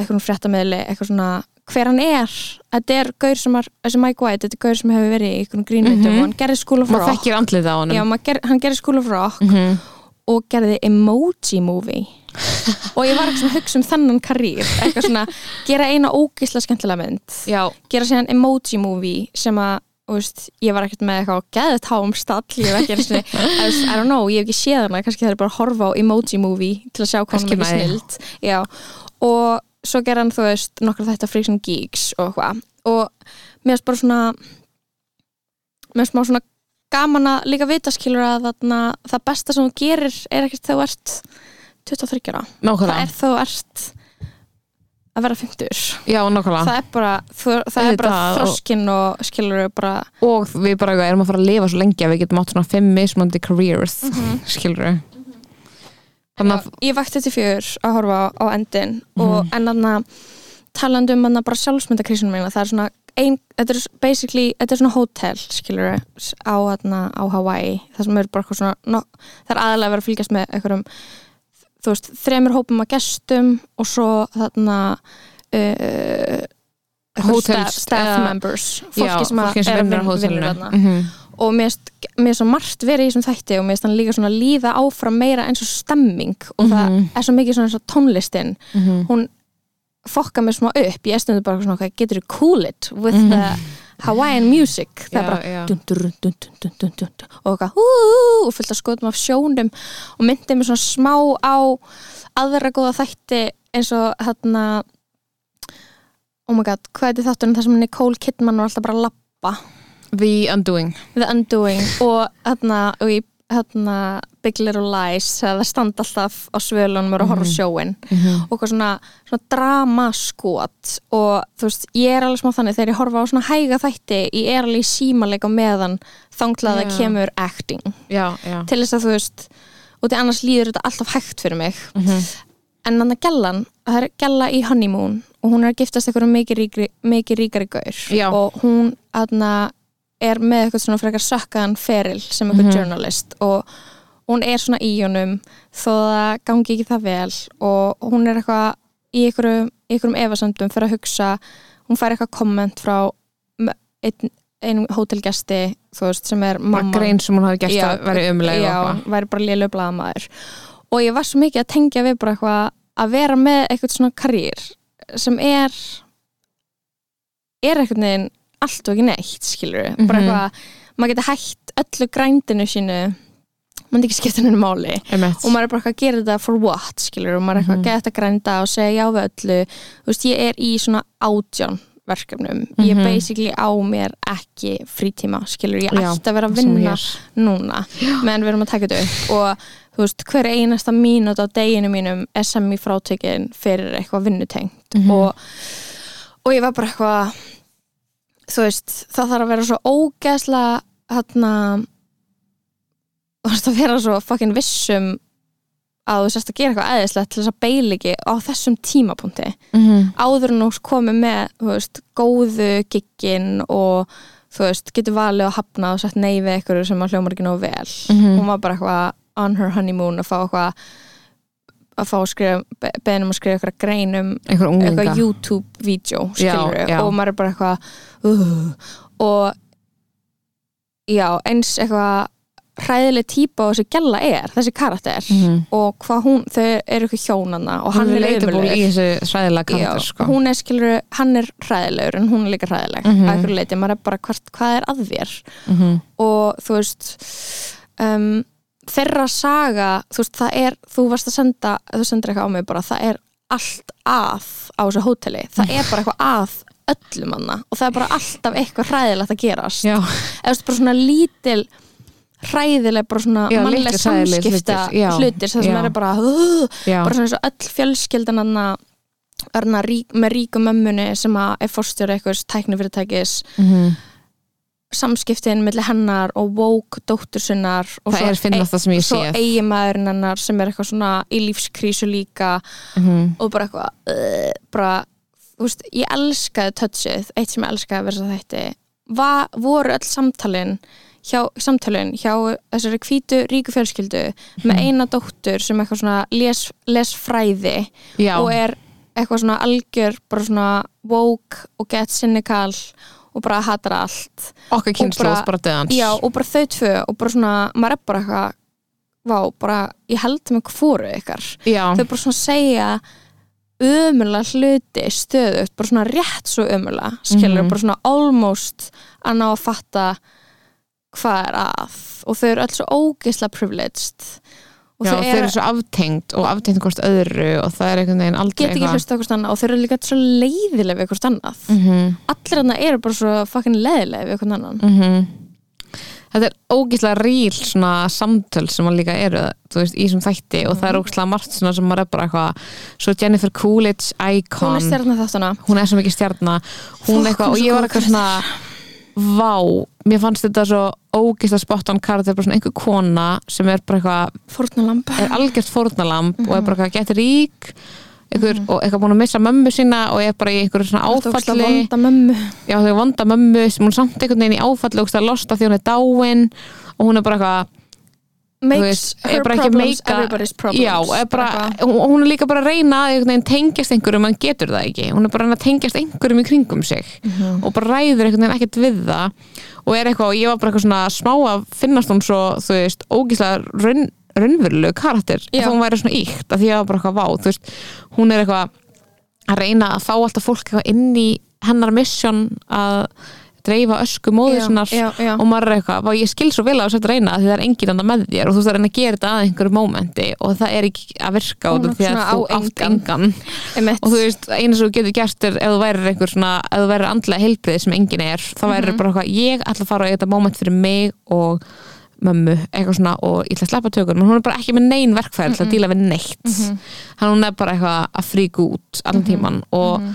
Speaker 1: einhverjum fréttameðli, eitthvað svona hver hann er. Þetta er gaur sem er, þessi Mike White þetta er gaur sem hefur verið í einhvern grínmyndum
Speaker 2: Mhm.
Speaker 1: og hann gerði School of
Speaker 2: maður þekkir andlið á honum.
Speaker 1: Já, ger, hann gerði School of Rock
Speaker 2: Mhm.
Speaker 1: og gerði emoji movie. Og ég var ekki svona hugsa um þennan karýr eitthvað svona, gera eina ógisla skemmtilega mynd.
Speaker 2: Já,
Speaker 1: gera síðan emoji movie sem að veist, ég var ekkert með eitthvað geðið táum stall, ég hef ekki sinni I, was- I don't know, ég hef ekki séð hana kannski það er bara að horfa á emoji movie til að sjá hvað hann er snild. Og svo gera hann þú veist nokkra þetta Freaks and Geeks og hvað og mér finnst bara svona mér finnst maður svona gaman að líka vita skilur að þarna, það besta sem þú gerir er ekkert þegar þú ert 23 ára. Það
Speaker 2: nákvæmlega
Speaker 1: er þegar þú ert að vera 50
Speaker 2: já, nákvæmlega.
Speaker 1: Það er bara, þú, það er bara
Speaker 2: Auðvitað, og-
Speaker 1: þroskinn og skilur bara
Speaker 2: og við bara erum að fara að lifa svo lengi að við getum átt svona fimm mismöndi careers mm skilur við þannig að
Speaker 1: ég vakti til fjör að horfa á, á endin og en þannig talandi um þarna bara sjálfsmyndakrísunum mína það er svona ein, þetta er basically þetta er svona hótel skilur á, þarna, á Hawaii það sem er bara eitthvað svona no, það er aðalega að vera að fylgjast með einhverjum þú veist, þremur hópum af gestum og svo þarna uh,
Speaker 2: Hótels-
Speaker 1: staff, staff members fólki
Speaker 2: já,
Speaker 1: sem, að er að
Speaker 2: vinnur á hótelinu
Speaker 1: og mér er svo margt verið í þessum þætti og mér er líka svona líða áfram meira eins og stemming. Og mm -hmm. það
Speaker 2: mhm.
Speaker 1: er svo mikið svona eins og tónlistin.
Speaker 2: Mm -hmm.
Speaker 1: hún fokka mér smá upp. Ég stundur bara svona hvað getur þú cool it with
Speaker 2: mm -hmm.
Speaker 1: the Hawaiian music? Það
Speaker 2: já,
Speaker 1: er
Speaker 2: bara
Speaker 1: dun, dun, dun, og það og fylgta skotum af sjónum. Og myndið mér svona smá á aðra góða þætti eins og hérna oh my god, hvað er þetta þáttunum þar sem Nicole Kidman var alltaf bara að lappa
Speaker 2: The Undoing.
Speaker 1: The Undoing. Og hérna og hérna Big Little Lies það standa alltaf á svölunum og eru að horfa á sjóin
Speaker 2: Mhm.
Speaker 1: og eitthvað svona, svona dramaskot. Og þú veist, ég er alveg smá þannig þegar ég horfa á svona hæga þætti ég er alveg í símaleg á meðan þangla það
Speaker 2: Já.
Speaker 1: kemur acting.
Speaker 2: Já, já.
Speaker 1: Til þess að þú veist og því annars líður þetta alltaf hægt fyrir mig.
Speaker 2: Mhm.
Speaker 1: en hann að gellan, það er gella í honeymoon og hún er að giftast eitthvað mikið, mikið ríkari gaur. Og hún aðna, er með eitthvað svona frekar sökkaðan feril sem eitthvað
Speaker 2: Mhm.
Speaker 1: journalist og hún er svona í honum þó það gangi ekki það vel og hún er eitthvað í einhverjum, einhverjum efasöndum fyrir að hugsa hún fær eitthvað komment frá einn, einum hótelgesti þú veist, sem er mamma
Speaker 2: grein sem hún hafi
Speaker 1: Já,
Speaker 2: að vera umlega
Speaker 1: já, væri bara lélu blaðamaður og ég var svo mikið að tengja við bara eitthvað að vera með eitthvað svona karýr sem er er eitthvað neginn allt og ekki neitt skilur bara
Speaker 2: Mhm.
Speaker 1: eitthvað, maður getur hætt öllu grændinu sínu maður ekki skipta henni máli. Og maður er bara eitthvað að gera þetta for what skilur og maður er eitthvað
Speaker 2: Mhm.
Speaker 1: að geta grænda og segja já við öllu. Þú veist ég er í svona átján verkefnum, ég
Speaker 2: Mhm.
Speaker 1: basically á mér ekki frítíma skilur, ég
Speaker 2: Já,
Speaker 1: ætti að vera að vinna núna meðan við erum að taka þetta upp. Og þú veist, hver einasta mínút á deginu mínum er sem í frátökin fyrir eitthvað vinnutengt.
Speaker 2: Mhm.
Speaker 1: og, og ég var bara eitthvað þú veist, það þarf að vera svo ógeðslega hérna þú veist að vera svo fucking vissum að þú sérst að gera eitthvað eðislegt til þess að beila ekki á þessum tímapunkti
Speaker 2: Mhm.
Speaker 1: áður en þú komið með þú veist, góðu giggin og þú veist, getur valið og hafnað og sett nei við eitthvað sem að hljómar ekki nógu vel
Speaker 2: Mhm.
Speaker 1: hún var bara eitthvað on her honeymoon að fá eitthvað að fá að skrifa, beðnum að skrifa eitthvað grein um eitthvað YouTube-vídeó og maður er bara eitthvað uh, og já, eins eitthvað hræðileg típa og þessi gælla er, þessi karakter
Speaker 2: Mhm.
Speaker 1: og hvað hún, þau eru eitthvað hjónana og
Speaker 2: hann
Speaker 1: hann
Speaker 2: er sræðilega
Speaker 1: Já,
Speaker 2: sko.
Speaker 1: hún er skilur, hann er hræðilegur en hún er líka hræðileg. Að einhverju leiti, maður er bara hvert, hvað er að þér?
Speaker 2: Mhm.
Speaker 1: og þú veist um, þeirra saga þú veist, það er, þú varst að senda þú sendir eitthvað á mig bara, það er allt að á þessu hóteli, það er bara eitthvað að öllum anna og það er bara alltaf eitthvað hræðilegt að gerast.
Speaker 2: Já,
Speaker 1: eða bara svona lítil hræðileg, bara svona
Speaker 2: Já,
Speaker 1: mannleg samskipta
Speaker 2: hlutir,
Speaker 1: hlutir, það sem er bara uh, bara svona eins og öll fjölskyldan anna hana rík, með ríku mömmunni sem að er fórstjóri eitthvað tæknifyrirtækis.
Speaker 2: Mhm.
Speaker 1: Samskiptin millir hennar og woke dóttur sinnar og
Speaker 2: það sem ég
Speaker 1: svo eiginmaðurinn hennar sem er eitthvað svona í lífskrísu líka
Speaker 2: Mhm.
Speaker 1: og bara eitthvað uh, bara, þú veist, ég elskaði touchið, eitt sem ég elskaði að vera svo þætti Va, voru öll samtalin hjá, samtalin hjá þessari hvítu ríku fjölskyldu með
Speaker 2: Mhm.
Speaker 1: eina dóttur sem eitthvað svona les, les fræði
Speaker 2: já,
Speaker 1: og er eitthvað svona algjör bara svona woke og get cynical og bara hatar allt.
Speaker 2: Okkar kynslu
Speaker 1: bara-
Speaker 2: bara döðans
Speaker 1: já og bara þau tvö og bara svona maður er bara eitthvað vá, bara ég held með hvoru ykkar.
Speaker 2: Já,
Speaker 1: þau bara svona segja ömulega hluti stöðugt, bara svona rétt svo ömulega, skilur,
Speaker 2: Mhm.
Speaker 1: bara svona almost að ná að fatta hvað er að. Og þau eru öll svo ógeisla privileged og
Speaker 2: já þeir
Speaker 1: eru,
Speaker 2: svo aftengt og aftengt hvort öðru og það er einhvern veginn aldrei
Speaker 1: get ekki hlusta okkur annað og þau eru líka svo leiðileg við hvort annað.
Speaker 2: Mm
Speaker 1: allir hann eru bara svo fucking leiðileg við hvort annan.
Speaker 2: -hmm. þetta er ógislega ríl svona samtöl sem að líka eru veist, í þessum þætti og það er ógislega margt svona sem maður er bara eitthvað svo Jennifer Coolidge
Speaker 1: hún
Speaker 2: icon.
Speaker 1: er stjarnar þáttuna
Speaker 2: hún er svo mikið stjarnar hún
Speaker 1: hún
Speaker 2: og ég var eitthvað svona vá, mér fannst þetta svo ógislega spot on karakter, bara svona einhver kona sem er bara eitthvað
Speaker 1: fórnalamb
Speaker 2: er algjört fórnalamb og er bara eitthvað gett rík einhver, og eitthvað búin að missa mömmu sína og er bara í einhverju svona áfalli.
Speaker 1: vonda mömmu.
Speaker 2: Já þau vonda mömmu sem hún samt einhvern veginn í áfalli og losta því hún er dáin og hún er bara eitthvað
Speaker 1: makes
Speaker 2: veist, er
Speaker 1: her problems
Speaker 2: meika-
Speaker 1: everybody's problems.
Speaker 2: Já, er bara, hún er líka bara að reyna að tengjast einhverjum en getur það ekki. Hún er bara að tengjast einhverjum í kringum sig
Speaker 1: Mhm.
Speaker 2: og bara ræður einhvern veginn ekkert við það og er eitthvað, og ég var bara eitthvað svona smá að finnast hún svo, þú veist, ógíslega raun, raunverulegu karakter. Að hún væri svona íkt, að því að bara eitthvað vá, þú veist, hún er eitthvað að reyna að fá alltaf fólk inn í hennar mission að dreifa ösku móður sinnar og er eitthvað, "Vá, ég skil svo vel að þess að reyna því það er engin annar með þér og þú veist að reyna að gera þetta að einhverju mómenti og það er ekki að virka út af því að þú
Speaker 1: á
Speaker 2: átt
Speaker 1: engan.
Speaker 2: og þú veist, einu sem þú getur gert er ef þú værir einhver svona, ef þú værir andlega heilbrið sem engin er, þá værir
Speaker 1: Mhm.
Speaker 2: bara eitthvað ég ætla að fara á þetta moment fyrir mig og mömmu, eitthvað svona og ég ætla að sleppa tökunum, hún er bara ekki með nein verkfæri til að díla við neitt.
Speaker 1: Mhm.
Speaker 2: hann hún er bara eitthvað að fríka út allan tíman og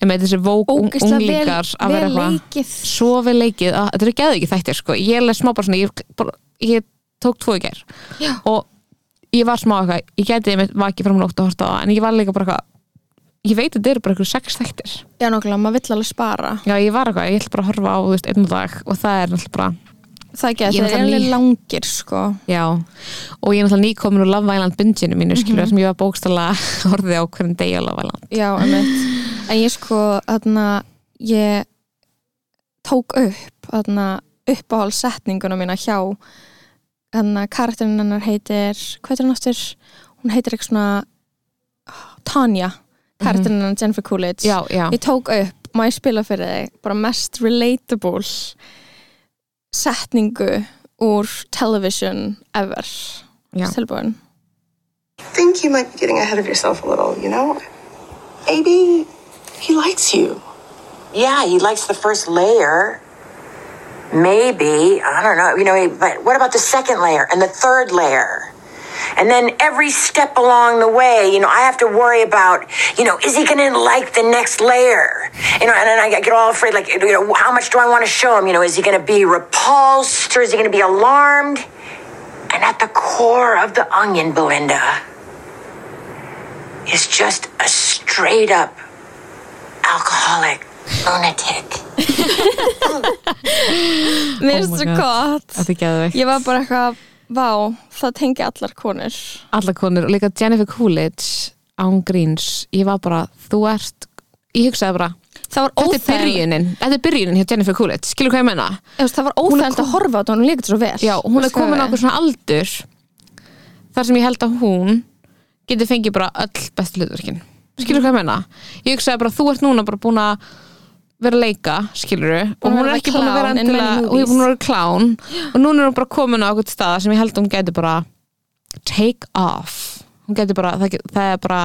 Speaker 2: ég með þessi vók unglingar að vera eitthvað svo vel leikið. Að þetta er geði ekki þættir sko. ég er smá bara svona ég, bara, ég tók tvo í gær.
Speaker 1: Já.
Speaker 2: og ég var smá eitthvað ég geti með vakið fram nótt að horta á það en ég var líka bara eitthvað ég veit að þetta eru bara eitthvað sex þættir.
Speaker 1: Já nokkulega, maður vill alveg spara.
Speaker 2: Já ég var eitthvað, ég ætla bara að horfa á þú veist, einn dag og það er náttúrulega bara
Speaker 1: það er
Speaker 2: er
Speaker 1: það er alveg langir sko.
Speaker 2: Já. Og ég er náttúrulega nýkomin úr Love Island binginu mínu skilur sem ég var bókstala horfið á hvernig degi á Love Island.
Speaker 1: Já, einmitt. En ég sko, þarna ég tók upp þarna uppáhaldssetninguna mína hjá þarna karakterinn hennar heitir hvað heitir hann aftur? hún heitir eitthvað svona Tanya karakterinn hennar Jennifer Coolidge.
Speaker 2: Já, já,
Speaker 1: ég tók upp, má ég spila fyrir þig bara mest relatable setningu úr television ever
Speaker 2: já.
Speaker 1: tilbúin
Speaker 3: think you might be getting ahead of yourself a little, you know? Maybe he likes you.
Speaker 4: Yeah, he likes the first layer. Maybe. I don't know. You know, but what about the second layer and the third layer? And then every step along the way, you know, I have to worry about, you know, is he going to like the next layer? You know, and then I get all afraid, like, you know, how much do I want to show him? You know, is he going to be repulsed or is he going to be alarmed? And at the core of the onion, Belinda, is just a straight up alcoholic lunatic.
Speaker 1: mér finnst
Speaker 2: my
Speaker 1: svo
Speaker 2: God.
Speaker 1: gott
Speaker 2: þetta er geðveikt
Speaker 1: ég var bara eitthvað, vá, það tengi allar konur.
Speaker 2: Alla konur og líka Jennifer Coolidge án gríns, ég var bara þú ert, ég hugsaði bara þetta er byrjunin, þetta er byrjunin hjá Jennifer Coolidge, skilur hvað ég menna
Speaker 1: það var
Speaker 2: er
Speaker 1: óþægilegt að
Speaker 2: kom-
Speaker 1: horfa á þetta hún líka svo vel.
Speaker 2: Já, hún er komin á okkur svona aldur þar sem ég held að hún getur fengið bara öll bestu hlutverkin. Skilur hvað ég menna, ég hugsaði bara þú ert núna bara búin að vera að leika skilur og hún er ekki búin að vera endilega og ég er búin að vera klán og núna er hún bara komin á okkur staða sem ég held að hún getur bara take off. Hún getur bara, það, það er bara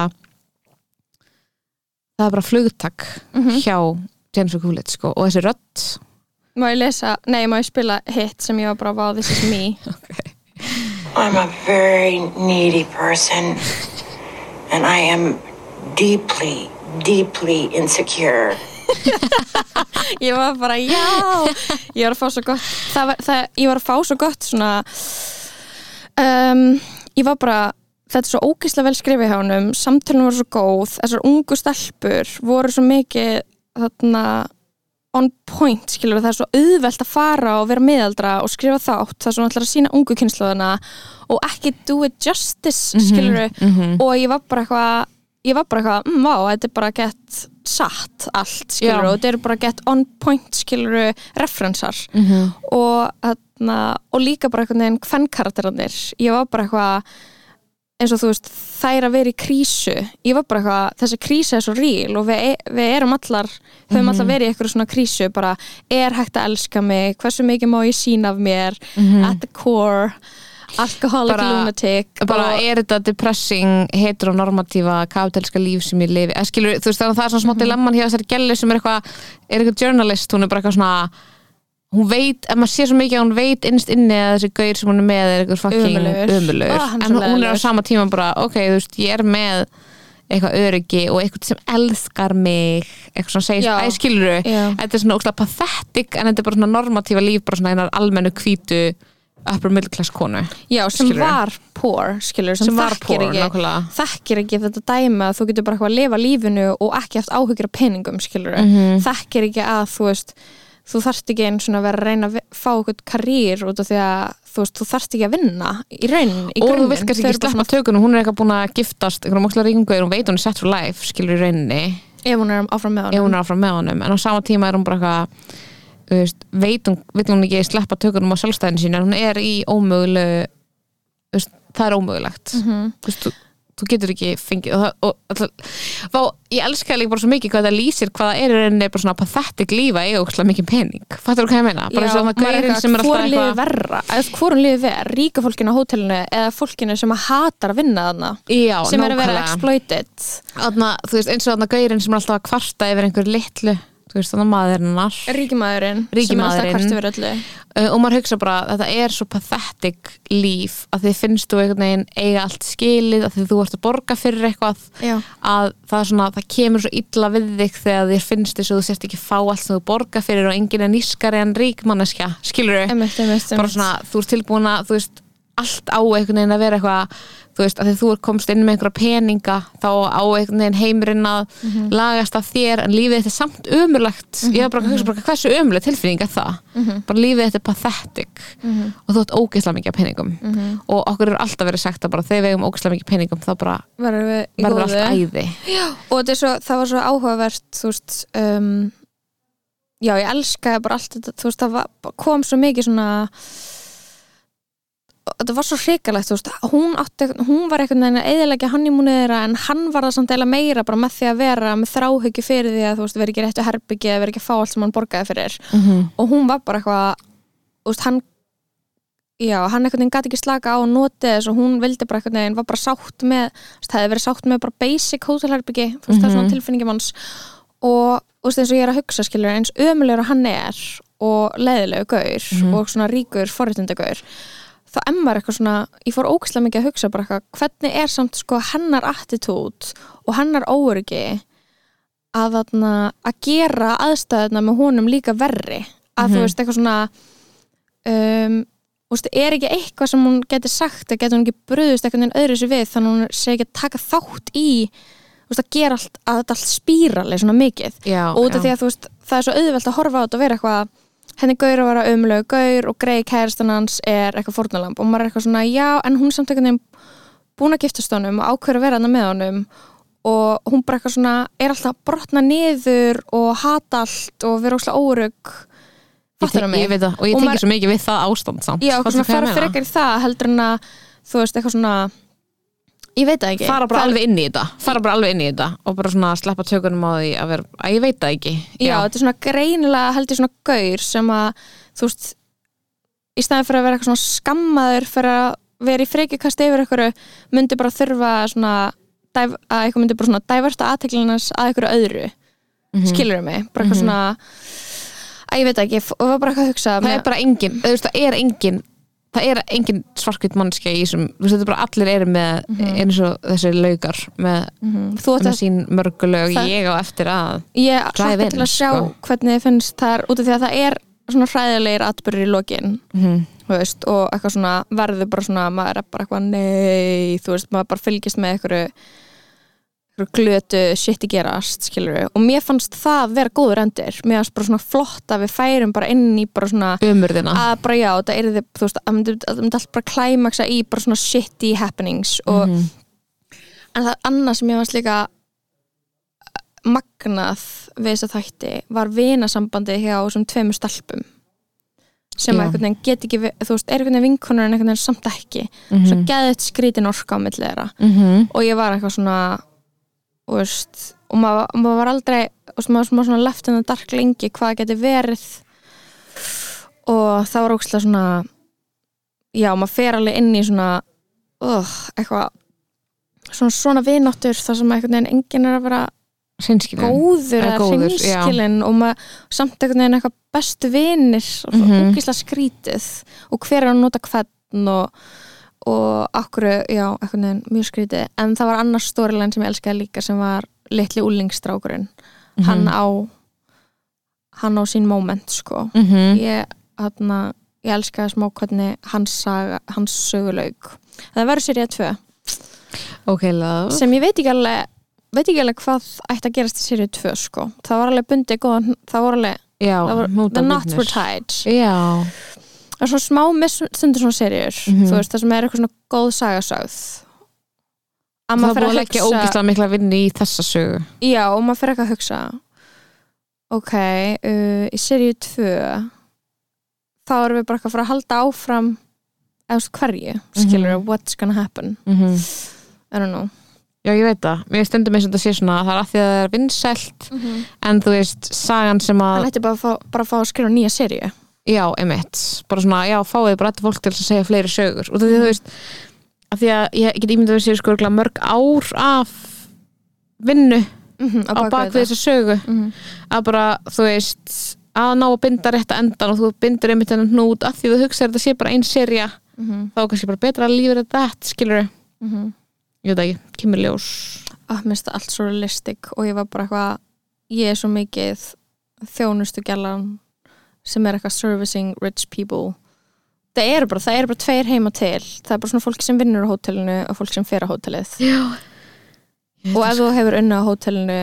Speaker 2: það er bara flugtak
Speaker 1: Mhm.
Speaker 2: hjá Jennifer Coolidge sko, og þessi rödd.
Speaker 1: Má ég lesa, nei, má ég spila hit sem ég var bara, vá, this is me.
Speaker 4: I'm a very needy person, and I am deeply, deeply insecure.
Speaker 1: ég var bara, já ég var að fá svo gott það var, það, ég var að fá svo gott svona um, ég var bara þetta er svo ógeðslega vel skrifið hjá honum samtölun voru svo góð, þessar ungu stelpur voru svo mikið þarna on point, skilur það er svo auðvelt að fara og vera miðaldra og skrifa þátt, það er svo náttúrulega að sína ungu kynnslóðana og ekki do it justice, skilur og ég var bara eitthvað ég var bara eitthvað, mm, vá, þetta er bara gett satt allt, skilur,
Speaker 2: Já.
Speaker 1: og þetta er bara gett on point, skilur, referensar
Speaker 2: Mhm.
Speaker 1: og, þarna, og líka bara einhvern veginn hvern karakterarnir ég var bara eitthvað eins og þú veist, þær að vera í krísu. Ég var bara eitthvað, þessi krísa er svo ríl og við, e- við erum allar höfum
Speaker 2: Mhm.
Speaker 1: allar verið í eitthvað svona krísu bara, er hægt að elska mig, hversu mikið má ég sína af mér, at the core
Speaker 2: Bara-
Speaker 1: lunatic
Speaker 2: bara
Speaker 1: og,
Speaker 2: er þetta depressing heteronormatífa kapitalska líf sem ég lifi? Skilur, veist það er svona smá
Speaker 1: Mhm.
Speaker 2: dilemman hjá þessari gellu sem er eitthvað er eitthvað journalist, hún er bara eitthvað svona hún veit, ef maður sé svo mikið að hún veit innst inni að þessi gaur sem hún er með er eitthvað fucking
Speaker 1: hann er
Speaker 2: en hún er á sama tíma bara, ok, þú veist, ég er með eitthvað öryggi og eitthvað sem elskar mig eitthvað svona segist, æ, skilur
Speaker 1: Já.
Speaker 2: þetta er svona óslega pathetic en þetta er bara svona normatífa líf bara svona einar almennu hvítu upper middle class konu
Speaker 1: já, sem
Speaker 2: skilurðu?
Speaker 1: var poor, skilur, sem,
Speaker 2: sem var
Speaker 1: þekkir
Speaker 2: poor,
Speaker 1: ekki
Speaker 2: nákvæmlega.
Speaker 1: þekkir ekki þetta dæmi að þú getur bara eitthvað að lifa lífinu og ekki haft áhyggjur af peningum skilur
Speaker 2: Mhm.
Speaker 1: þekkir ekki að þú veist þú þarft ekki einn svona að vera að reyna að fá eitthvað karýr út af því að þú veist, þú þarft ekki að vinna í raun, í
Speaker 2: og þú vilt kannski ekki sleppa tökunum hún er eitthvað búin að giftast einhverjum ókslega ríkum gauður, hún veit hún er set for life skilur í rauninni,
Speaker 1: ef hún er áfram með
Speaker 2: ef
Speaker 1: honum.
Speaker 2: er en á sama tíma er hún bara eitthvað veist, veit hún, vill hún ekki sleppa tökunum á sjálfstæðinu sín, en hún er í ómögulegu veist, það er ómögulegt
Speaker 1: Mhm.
Speaker 2: þú veist, þú, þú getur ekki fengið og, og alltaf, fá, ég elska líka bara svo mikið hvað það lýsir, hvað það er í rauninni bara svona pathetic lífa í ókslega mikið pening fattur þú hvað ég meina? bara svona
Speaker 1: er eitthvað,
Speaker 2: sem er alltaf eitthvað
Speaker 1: verra eða hvorum liði verra, ríka fólkinu á hótelinu eða fólkinu sem hatar að vinna þarna
Speaker 2: Já,
Speaker 1: sem er að vera
Speaker 2: nákvæmlega.
Speaker 1: exploited
Speaker 2: Þarna, þú veist, eins og þarna gaurinn sem er alltaf að kvarta yfir einhver litlu, þú veist, þannig maðurinnar
Speaker 1: ríkimaðurinn sem er alltaf
Speaker 2: Ríkimaðurinn.
Speaker 1: hvert yfir öllu
Speaker 2: uh, og maður hugsa bara, þetta er svo pathetic líf, að þið finnst þú einhvern veginn eiga allt skilið, að því þú ert að borga fyrir eitthvað,
Speaker 1: Já.
Speaker 2: að það svona það kemur svo illa við þig þegar þér finnst þess að þú sért ekki fá allt sem þú borga fyrir og enginn er nýskari en ríkmanneskja skilur þau, bara svona þú ert tilbúin að, þú veist, allt á einhvern veginn að vera eitthvað þú veist, að því þú er komst inn með einhverja peninga þá á einhvern veginn heimurinn að
Speaker 1: Mhm.
Speaker 2: lagast af þér en lífið þetta er samt ömurlegt. Ég er bara að hugsa bara hversu ömurlegt tilfinning er það?
Speaker 1: Mhm.
Speaker 2: bara lífið þetta er pathetic. Og þú ert ógeðslega mikið peningum.
Speaker 1: Mhm.
Speaker 2: og okkur er alltaf verið sagt að bara þegar við hefum ógeðslega mikið peningum þá bara
Speaker 1: verður
Speaker 2: allt æði.
Speaker 1: Og þetta er svo, það var svo áhugavert þú veist um, já ég elskaði bara allt þetta þú veist það var, kom svo mikið svona þetta var svo hrikalegt hún, hún var einhvern veginn að eðilegja hann í múnið þeirra en hann var það samt eða meira bara með því að vera með þráhyggju fyrir því að þú veist vera ekki réttu herbyggi eða vera ekki að fá allt sem hann borgaði fyrir.
Speaker 2: Mhm.
Speaker 1: og hún var bara eitthvað þú veist hann já, hann einhvern veginn gæti ekki slaka á og notið þess og hún vildi bara einhvern veginn, var bara sátt með það hefði verið sátt með bara basic hótelherbyggi þú veist, það er svona tilfinningum hans og þú veist, eins og ég er að hugsa skilur eins ömulegur hann er og leðilegu gaur og svona ríkur forréttindagaur þá emmar eitthvað svona, ég fór ógæslega mikið að hugsa bara eitthvað, hvernig er samt sko hennar attitút og hennar óöryggi að, þarna, að gera aðstæðuna með honum líka verri? Að þú veist eitthvað svona um, veist, er ekki eitthvað sem hún geti sagt að geti hún ekki bröðust eitthvað en öðru sér við þannig hún sé ekki að taka þátt í veist, að gera allt, að þetta allt spírali svona mikið.
Speaker 2: Já,
Speaker 1: og út af
Speaker 2: já.
Speaker 1: því að veist, það er svo auðvelt að horfa á þetta og vera eitthvað henni gaur að vera umlögu gaur og grei kærastan hans er eitthvað fórnalamb og maður er eitthvað svona já en hún er samt einhvern veginn búin að giftast honum og ákveður að vera hana með honum og hún bara eitthvað svona er alltaf að brotna niður og hata allt og vera óslega órug
Speaker 2: ég,
Speaker 1: fattar
Speaker 2: tek-
Speaker 1: mig.
Speaker 2: ég það, og ég
Speaker 1: Og
Speaker 2: tengi svo mikið við það ástand samt.
Speaker 1: Já,
Speaker 2: Fattar
Speaker 1: svona
Speaker 2: ég
Speaker 1: fara frekar í það heldur en að þú veist eitthvað svona ég veit það ekki.
Speaker 2: Fara bara
Speaker 1: Það-
Speaker 2: alveg inn í þetta. Fara bara alveg inn í þetta og bara svona sleppa tökunum á því að vera, að ég veit það ekki.
Speaker 1: Já, þetta er svona greinilega held ég svona gaur sem að þú veist í staðin fyrir að vera eitthvað svona skammaður fyrir að vera í frekjukast yfir eitthvað myndi bara þurfa svona dæf, að eitthvað myndi bara svona dæversta aðteklinans að eitthvað öðru. Mm
Speaker 2: Mhm.
Speaker 1: skilur mig, bara eitthvað svona að ég veit það ekki, og var bara eitthvað að hugsa.
Speaker 2: Það er bara engin, þú veist, það er engin það er engin svarkvitt mannskja í veist, þetta er bara allir eru með eins og þessi laugar með,
Speaker 1: þú ætti
Speaker 2: með
Speaker 1: að
Speaker 2: sín mörgu lög
Speaker 1: Það-
Speaker 2: ég á eftir að
Speaker 1: ég
Speaker 2: in,
Speaker 1: til að sjá
Speaker 2: sko.
Speaker 1: hvernig þið finnst það er út af því að það er svona hræðilegir atbyrður í lokin
Speaker 2: Mhm.
Speaker 1: þú veist, og eitthvað svona verður bara svona, maður er bara eitthvað nei, þú veist, maður bara fylgist með eitthvað glötu shit í gerast, skilur og mér fannst það vera góður endir mér fannst bara svona flott að við færum bara inn í bara svona
Speaker 2: umurðina
Speaker 1: að bara já, það er þið, þú veist, að myndi, að myndi allt bara klæmaksa í bara svona shitty happenings og
Speaker 2: Mhm.
Speaker 1: en það annað sem ég varst líka magnað við þess að þætti var vinasambandi hjá þessum tveimur stelpum sem
Speaker 2: Já.
Speaker 1: að einhvern veginn get ekki, þú veist, er einhvern veginn vinkonur en einhvern veginn samt ekki
Speaker 2: Mhm.
Speaker 1: svo geðið skrítin orka á milli þeirra
Speaker 2: Mhm.
Speaker 1: og ég var eitthvað svona þú veist, og maður, maður var aldrei og maður var svona left in the dark lengi hvað það geti verið og það var ógstlega svona já, maður fer alveg inn í svona uh, eitthvað svona svona vináttur þar sem einhvern veginn enginn er að vera
Speaker 2: Hreinskilin.
Speaker 1: góður
Speaker 2: Eða
Speaker 1: hreinskilinn og maður samt einhvern veginn eitthvað bestu vinir og mm. -hmm. skrítið og hver er að nota hvern og, og akkur, já, einhvern veginn mjög skrítið, en það var annars storyline sem ég elskaði líka sem var litli úlingstrákurinn
Speaker 2: Mhm.
Speaker 1: hann á hann á sín moment sko
Speaker 2: Mhm.
Speaker 1: ég, hana, ég elskaði smá hvernig hans, saga, hans sögulaug það verður sér ég að tvö
Speaker 2: Ok, love.
Speaker 1: sem ég veit ekki alveg veit ekki alveg hvað ætti að gerast í sériu 2 sko. það var alveg bundið góðan það var alveg,
Speaker 2: Já,
Speaker 1: það
Speaker 2: hnúta
Speaker 1: the knots were tied
Speaker 2: Já.
Speaker 1: Það er svona smá með stundur svona sériur
Speaker 2: Mhm.
Speaker 1: þú veist, það sem er eitthvað svona góð sagasögð að
Speaker 2: Það búið að
Speaker 1: að
Speaker 2: leggja ógislega mikla vinni í þessa sögu.
Speaker 1: já, og maður fer eitthvað að hugsa ok, uh, í sériu 2 þá erum við bara eitthvað að fara að halda áfram eða hverju, skilur
Speaker 2: Mhm.
Speaker 1: what's gonna happen,
Speaker 2: Mm
Speaker 1: I don't know
Speaker 2: Já, ég veit það. Mér stundum eins og þetta sé svona, það er að því að það er vinsælt, en þú veist, sagan sem að,
Speaker 1: hann ætti bara að fá, bara að fá að skrifa nýja sériu
Speaker 2: já, emitt, bara svona, já, fáið bara þetta fólk til að segja fleiri sögur. Og þú veist, að því að ég get ímyndað að við séu sko mörg ár af vinnu
Speaker 1: mm
Speaker 2: á bakvið þessa sögu.
Speaker 1: Mhm.
Speaker 2: Að bara, þú veist, að ná að binda rétt að endan og þú bindur einmitt hennan hnút að því þú hugsaðir þetta sé bara ein serja,
Speaker 1: Mhm.
Speaker 2: þá er kannski bara betra að lífa þetta, skilur
Speaker 1: Mhm.
Speaker 2: ég veit ekki, kemur ljós.
Speaker 1: að mér finnst allt svo realistic og ég var bara eitthvað ég er svo mikið þjónustu gælan sem er eitthvað servicing rich people það eru bara, það eru bara tveir heima til það er bara svona fólk sem vinnur á hótelinu og fólk sem fer á hótelið
Speaker 2: Já.
Speaker 1: og ef þú hefur unna á hótelinu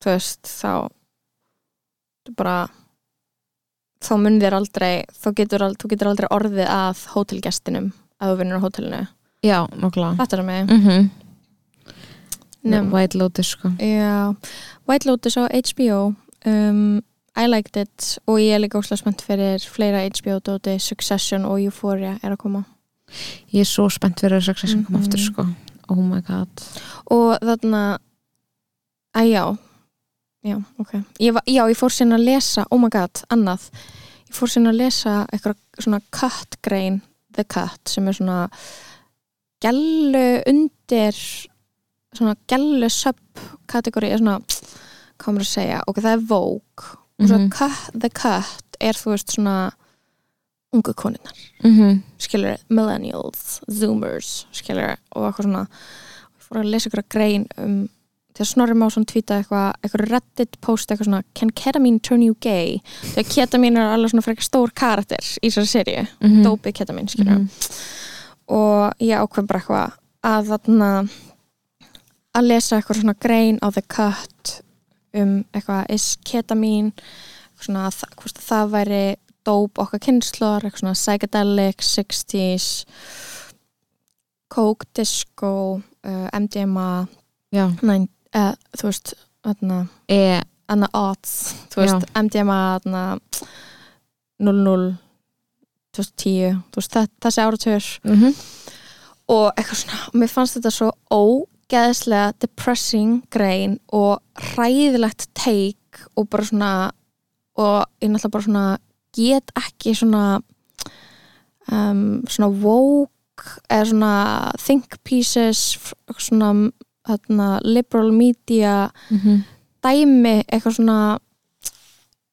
Speaker 1: þú veist, þá bara þá mun þér aldrei þá getur, þú getur aldrei orðið að hótelgestinum ef þú vinnur á hótelinu
Speaker 2: Já, nokkla.
Speaker 1: þetta er mig
Speaker 2: Mm -hmm.
Speaker 1: Nefn-
Speaker 2: White Lotus, sko.
Speaker 1: Já, White Lotus á HBO um, I liked it. Og ég er líka óslega spennt fyrir fleira HBO-dóti, Succession og Euphoria er að koma.
Speaker 2: Ég er svo spennt fyrir að Succession koma
Speaker 1: Mhm.
Speaker 2: aftur, sko. Oh my god.
Speaker 1: og þarna að já. Já, ok. Ég var, já, ég fór síðan að lesa, oh my god, annað. Ég fór síðan að lesa eitthvað svona cut grein, The Cut sem er svona gælu undir svona gælu subkategóri svona, hvað maður að segja? Og það er Vogue og svo
Speaker 2: Mhm.
Speaker 1: cut, The Cut er þú veist svona ungu konunnar
Speaker 2: Mm -hmm.
Speaker 1: skilur, millennials, zoomers skilur, og eitthvað svona ég fór að lesa ykkur grein um þegar Snorri Másson tvíta eitthvað eitthvað reddit post eitthvað svona can ketamine turn you gay þegar ketamine er alveg svona frekar stór karakter í þessari serju,
Speaker 2: Mhm.
Speaker 1: dópi ketamine skilur og ég ákveð bara eitthvað að þarna að lesa eitthvað svona grein á the cut um eitthvað is ketamine svona að hvort það væri dóp okkar kynnslóðar, eitthvað svona psychedelic 60s coke, disco uh, MDMA
Speaker 2: Já.
Speaker 1: nein, uh, þú veist
Speaker 2: E,
Speaker 1: þarna odds þú veist, MDMA þarna 00 2010, þú veist, þe- þessi áratur
Speaker 2: mm -hmm.
Speaker 1: og eitthvað svona, mér fannst þetta svo ógeðslega depressing grein og hræðilegt take og bara svona og ég náttúrulega bara svona get ekki svona um, svona woke eða svona think pieces svona þarna, liberal media dæmi eitthvað svona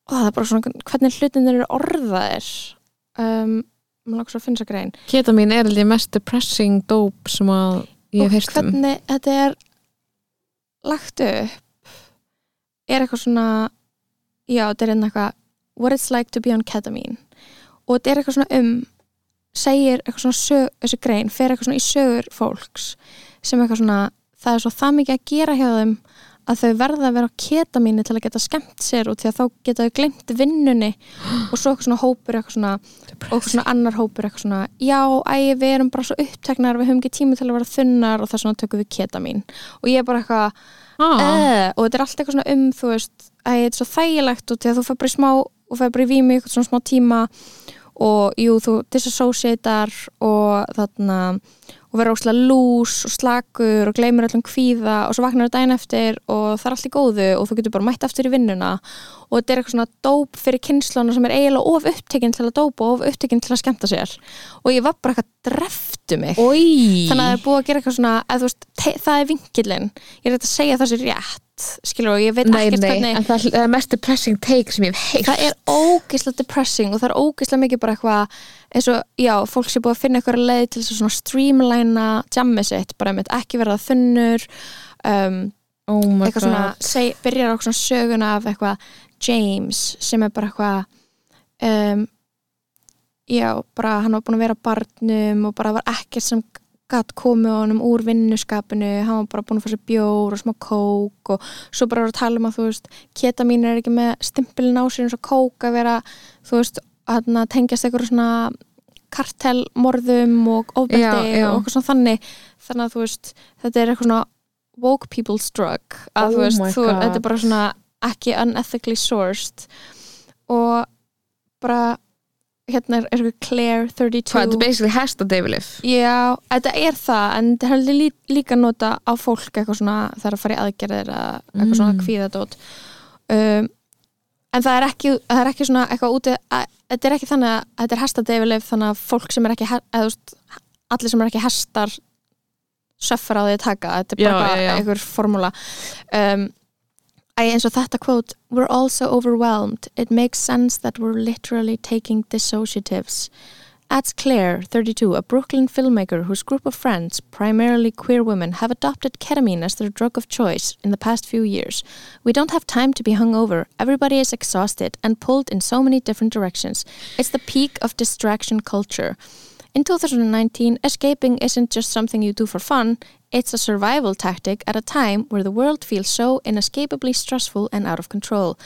Speaker 1: ó, það er bara svona hvernig hlutin eru orðaðir. Um, maður langar svo að finna þessa grein.
Speaker 2: Ketamin er alveg mest depressing dope sem að
Speaker 1: og
Speaker 2: um.
Speaker 1: hvernig þetta er lagt upp? Er eitthvað svona já, þetta er einhvað eitthvað what it's like to be on ketamine. Og þetta er eitthvað svona um segir eitthvað svona sög, þessi grein fer eitthvað svona í sögur fólks sem eitthvað svona það er svo það mikið að gera hjá þeim að þau verða að vera á ketamínu til að geta skemmt sér og því að þá geta þau glemt vinnunni. Og svo eitthvað svona hópur eitthvað svona, og svona annar hópur eitthvað svona já, æ, við erum bara svo uppteknar við höfum ekki tími til að vera þunnar og þess vegna tökum við ketamín og ég er bara eitthvað
Speaker 2: ah.
Speaker 1: uh, og þetta er allt eitthvað svona um þú veist, að þetta er svo þægilegt og því að þú fær bara í smá og fær bara í vími eitthvað svona smá tíma og jú, þú disassociatar og þarna og verður óslega lús og slakur og gleymur öllum kvíða og svo vaknar það daginn eftir og það er allt í góðu og þú getur bara mætt aftur í vinnuna. Og þetta er eitthvað svona dóp fyrir kynnsluna sem er eiginlega of upptekinn til að dópa og of upptekinn til að skemmta sér. Og ég var bara eitthvað dreftu mig.
Speaker 2: Oi.
Speaker 1: þannig að það er búið að gera eitthvað svona veist, það er vinkillin ég er þetta að segja það sér rétt skilur og ég veit
Speaker 2: Nei,
Speaker 1: ekkert
Speaker 2: nei,
Speaker 1: hvernig
Speaker 2: en það er mest depressing take sem ég hef heilt
Speaker 1: það er ógeðslega depressing og það er ógeðslega mikið bara eitthvað eins og, já, fólk sé búið að finna eitthvað leið til svona streamlina jammið sitt, bara einmitt ekki verða þunnur um,
Speaker 2: oh
Speaker 1: eitthvað
Speaker 2: god.
Speaker 1: svona, seg, byrjar á svona söguna af eitthvað James sem er bara eitthvað um, já, bara hann var búin að vera barnum og bara var ekkert sem gatt komið honum úr vinnuskapinu hann var bara búin að fá sér bjór og smá kók og svo bara var að tala um að þú veist ketamín er ekki með stimpilin á sér eins og kók að vera, þú veist að tengjast eitthvað svona kartelmorðum og ofbeldi og eitthvað svona þannig. Þannig að þú veist, þetta er eitthvað svona woke people's drug að
Speaker 2: Oh
Speaker 1: þú veist, þú, þetta er bara svona ekki unethically sourced. Og bara hérna er, eitthvað Claire 32
Speaker 2: hvað, þetta er basically hesta deyfilif
Speaker 1: Já, þetta er það en þetta er lí, líka nota á fólk eitthvað svona það er að fara í aðgerðir eða eitthvað
Speaker 2: Mm.
Speaker 1: svona kvíðadót um, en það er ekki, það er ekki svona eitthvað úti að, þetta er ekki þannig að þetta er hestadeyfileif þannig að fólk sem er ekki eða, allir sem er ekki hestar söffar á því að taka þetta er bara
Speaker 2: Já, já, já.
Speaker 1: einhver formúla um, eins og þetta quote We're all so overwhelmed It makes sense that we're literally taking dissociatives Adds Claire, 32, a Brooklyn filmmaker whose group of friends, primarily queer women, have adopted ketamine as their drug of choice in the past few years. We don't have time to be hungover. Everybody is exhausted and pulled in so many different directions. It's the peak of distraction culture. In 2019, escaping isn't just something you do for fun, it's a survival tactic at a time where the world feels so inescapably stressful and out of control.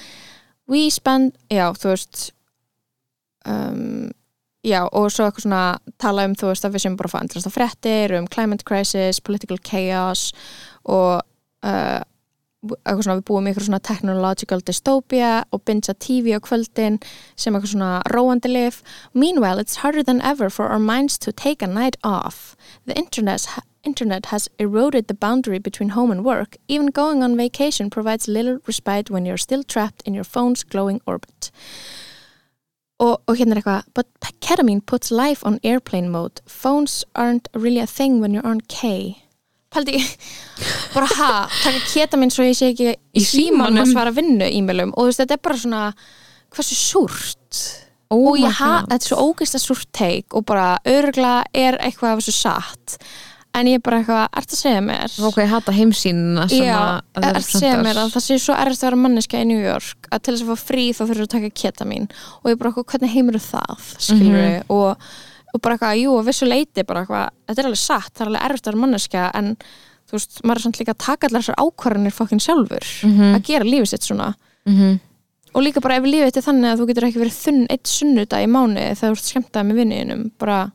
Speaker 1: We spend, já, þú veist, um, já, og svo eitthvað svona tala um, þú veist, að við sem bara fá endrast á fréttir, um climate crisis, political chaos og uh, eitthvað svona við búum í eitthvað svona technological dystopia og binja TV á kvöldin sem eitthvað svona róandi lif Meanwhile, it's harder than ever for our minds to take a night off The internet, internet has eroded the boundary between home and work. Even going on vacation provides little respite when you're still trapped in your phone's glowing orbit. Og, og hérna er eitthvað But ketamine puts life on airplane mode. Phones aren't really a thing when you're on K. Paldi, bara ha, taka ketamine svo ég sé ekki
Speaker 2: Í
Speaker 1: símanum að svara vinnu e-mailum og þú veist, þetta er bara svona hversu súrt.
Speaker 2: Oh
Speaker 1: og ég ha, þetta er svo ógeist að súrt teik og bara örgla er eitthvað af þessu satt en ég er bara eitthvað, ert að segja mér?
Speaker 2: Ok, hata heimsýnina sem
Speaker 1: Já, ert að segja mér að það sé svo erfitt að vera manneska í New York að til þess að fá frí þá þurfur að taka ketamín og ég er bara eitthvað, hvernig heimur það skilur
Speaker 2: Mhm.
Speaker 1: og, og bara eitthvað, jú, að vissu leiti bara eitthvað, þetta er alveg satt, það er alveg erfitt að vera manneska en þú veist, maður er samt líka að taka allar þessar ákvarðanir fokkin sjálfur að gera lífið sitt svona.
Speaker 2: Mhm.
Speaker 1: og líka bara ef lífið þetta er þannig að þú getur ekki verið þunn eitt sunnudag í mánu þegar þú ert skemmtað með vinniðinum bara,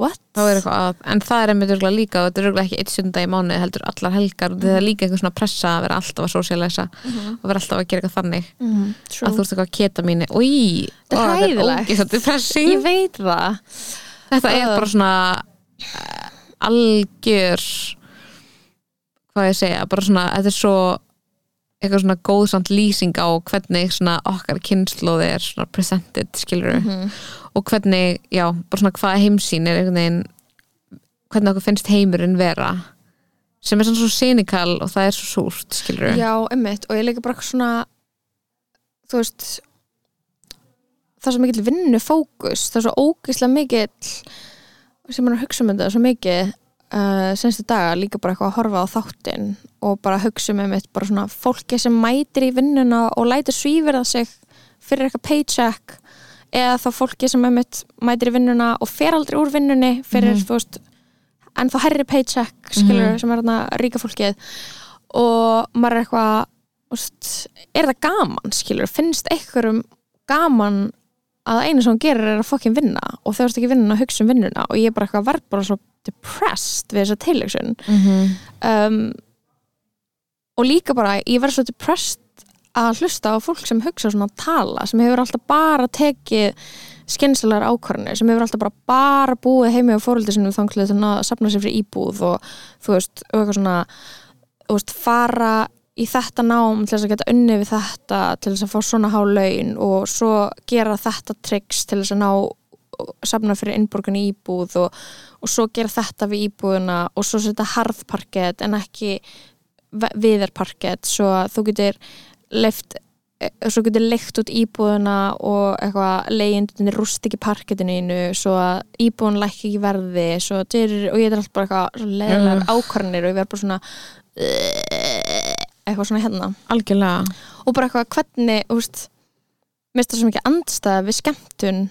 Speaker 1: what?
Speaker 2: þá er eitthvað að, en það er einmitt örugglega líka og þetta er örugglega ekki eitt sunda í mánuði heldur allar helgar og það er líka einhver svona pressa að vera alltaf að sósialæsa og vera alltaf að gera eitthvað þannig
Speaker 1: Mm,
Speaker 2: að þú ert eitthvað að keta mínu Új,
Speaker 1: Þetta er hræðilegt.
Speaker 2: ógeðslega depressing
Speaker 1: ég veit það
Speaker 2: þetta er
Speaker 1: Ugh.
Speaker 2: bara svona uh, algjör hvað ég segja, bara svona þetta er svo eitthvað svona góðsamt lýsing á hvernig svona okkar kynnslóði er svona presented skilur
Speaker 1: Mhm.
Speaker 2: Og hvernig, já, bara svona hvað heimsýn er einhvern veginn hvernig okkur finnst heimurinn vera sem er svona svo cynical og það er svo súrt skilur
Speaker 1: Já, emmitt, og ég leika bara svona þú veist það er svo mikill vinnu fókus það er svo ógeðslega mikill sem maður hugsa um þetta svo mikið uh, senstu daga líka bara eitthvað að horfa á þáttinn og bara hugsa um einmitt bara svona fólki sem mætir í vinnuna og lætur svífirða sig fyrir eitthvað paycheck eða þá fólki sem mætir í vinnuna og fer aldrei úr vinnunni fyrir, þú veist en þá herri paycheck skilur sem er þarna ríka fólkið. Og maður er eitthvað er það gaman skilur, finnst einhverjum gaman að einu sem hún gerir er að fokkin vinna? Og þú ert ekki vinna að hugsa um vinnuna. Og ég er bara eitthvað verð bara svo depressed við þessa tilöksun um, og líka bara ég verð svo depressed að hlusta á fólk sem hugsa svona að tala sem hefur alltaf bara tekið skynslegar ákvarðanir sem hefur alltaf bara bara búið heimi á fóröldi sinum þanglega til að safna sér fyrir íbúð og þú veist, og eitthvað svona þú veist, fara í þetta nám til þess að geta unni við þetta til þess að fá svona há laun og svo gera þetta tricks til þess að ná safna fyrir innborgun í íbúð og, og svo gera þetta við íbúðuna og svo setja harðparkett en ekki viðarparkett svo að þú getur leift svo getur leikt út íbúðuna og eitthvað leiðindin rúst ekki parkettinu innu svo að íbúðun lækki ekki verði svo, dyr, og ég er alltaf bara eitthvað leðilegar
Speaker 2: Mm.
Speaker 1: ákvarðanir og ég verð bara svona eitthvað svona hérna
Speaker 2: algjörlega
Speaker 1: og bara eitthvað hvernig veist, mér finnst það svo mikið andstæða við skemmtun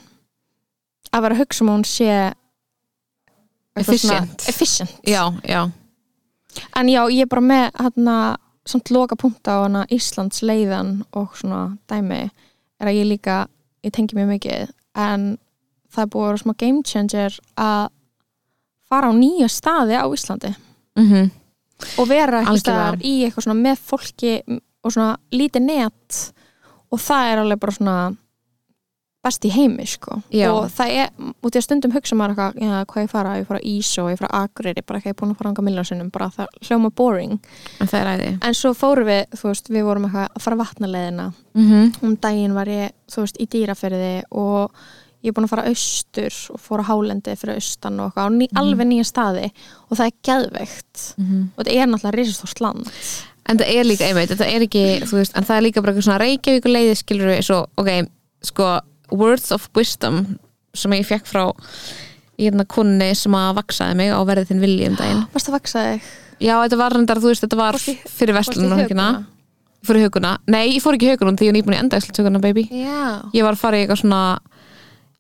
Speaker 1: að vera að hugsa um hún sé eitthvað svona-
Speaker 2: Efficient.
Speaker 1: efficient
Speaker 2: já, já,
Speaker 1: en já, ég er bara með hérna, samt loka punta á hana Íslands leiðan og svona dæmi er að ég líka, ég tengi mjög mikið en það er búið að vera smá game changer að fara á nýja staði á Íslandi.
Speaker 2: Mm
Speaker 1: og vera í eitthvað svona með fólki og svona lítið net. Og það er alveg bara svona best í heimi sko.
Speaker 2: Já.
Speaker 1: og það er, út í að stundum hugsa maður eitthvað, já, hvað ég fara, ég fara í Ísó ég fara á Akureyri, bara ekki búin að fara anga miljónsinnum bara það hljóma boring.
Speaker 2: En það er æði.
Speaker 1: En svo fórum við, þú veist, við vorum eitthvað að fara vatnaleðina
Speaker 2: mm -hmm.
Speaker 1: um daginn var ég, þú veist, í dýraferði og ég er búin að fara austur og fór á hálendi fyrir austan og eitthvað á ný, alveg nýja staði. Og það er geðveikt. Og þetta er náttúrulega risastórt land.
Speaker 2: En það er líka einmitt, þetta er ekki þú veist, en það er líka bara eitthvað svona Reykjavík leiði skilur við, svo, ok, sko words of wisdom sem ég fekk frá hérna kunni sem að vaksaði mig á verðið þinn vilji um daginn.
Speaker 1: Varst það vaksa þig?
Speaker 2: já, þetta var reyndar, þú veist, þetta var fyrir vestlunum
Speaker 1: Höguna?
Speaker 2: fyrir huguna, nei, ég fór ekki huguna því ég er nýbúin í endagslut baby.
Speaker 1: Já.
Speaker 2: Ég var að fara í eitthvað svona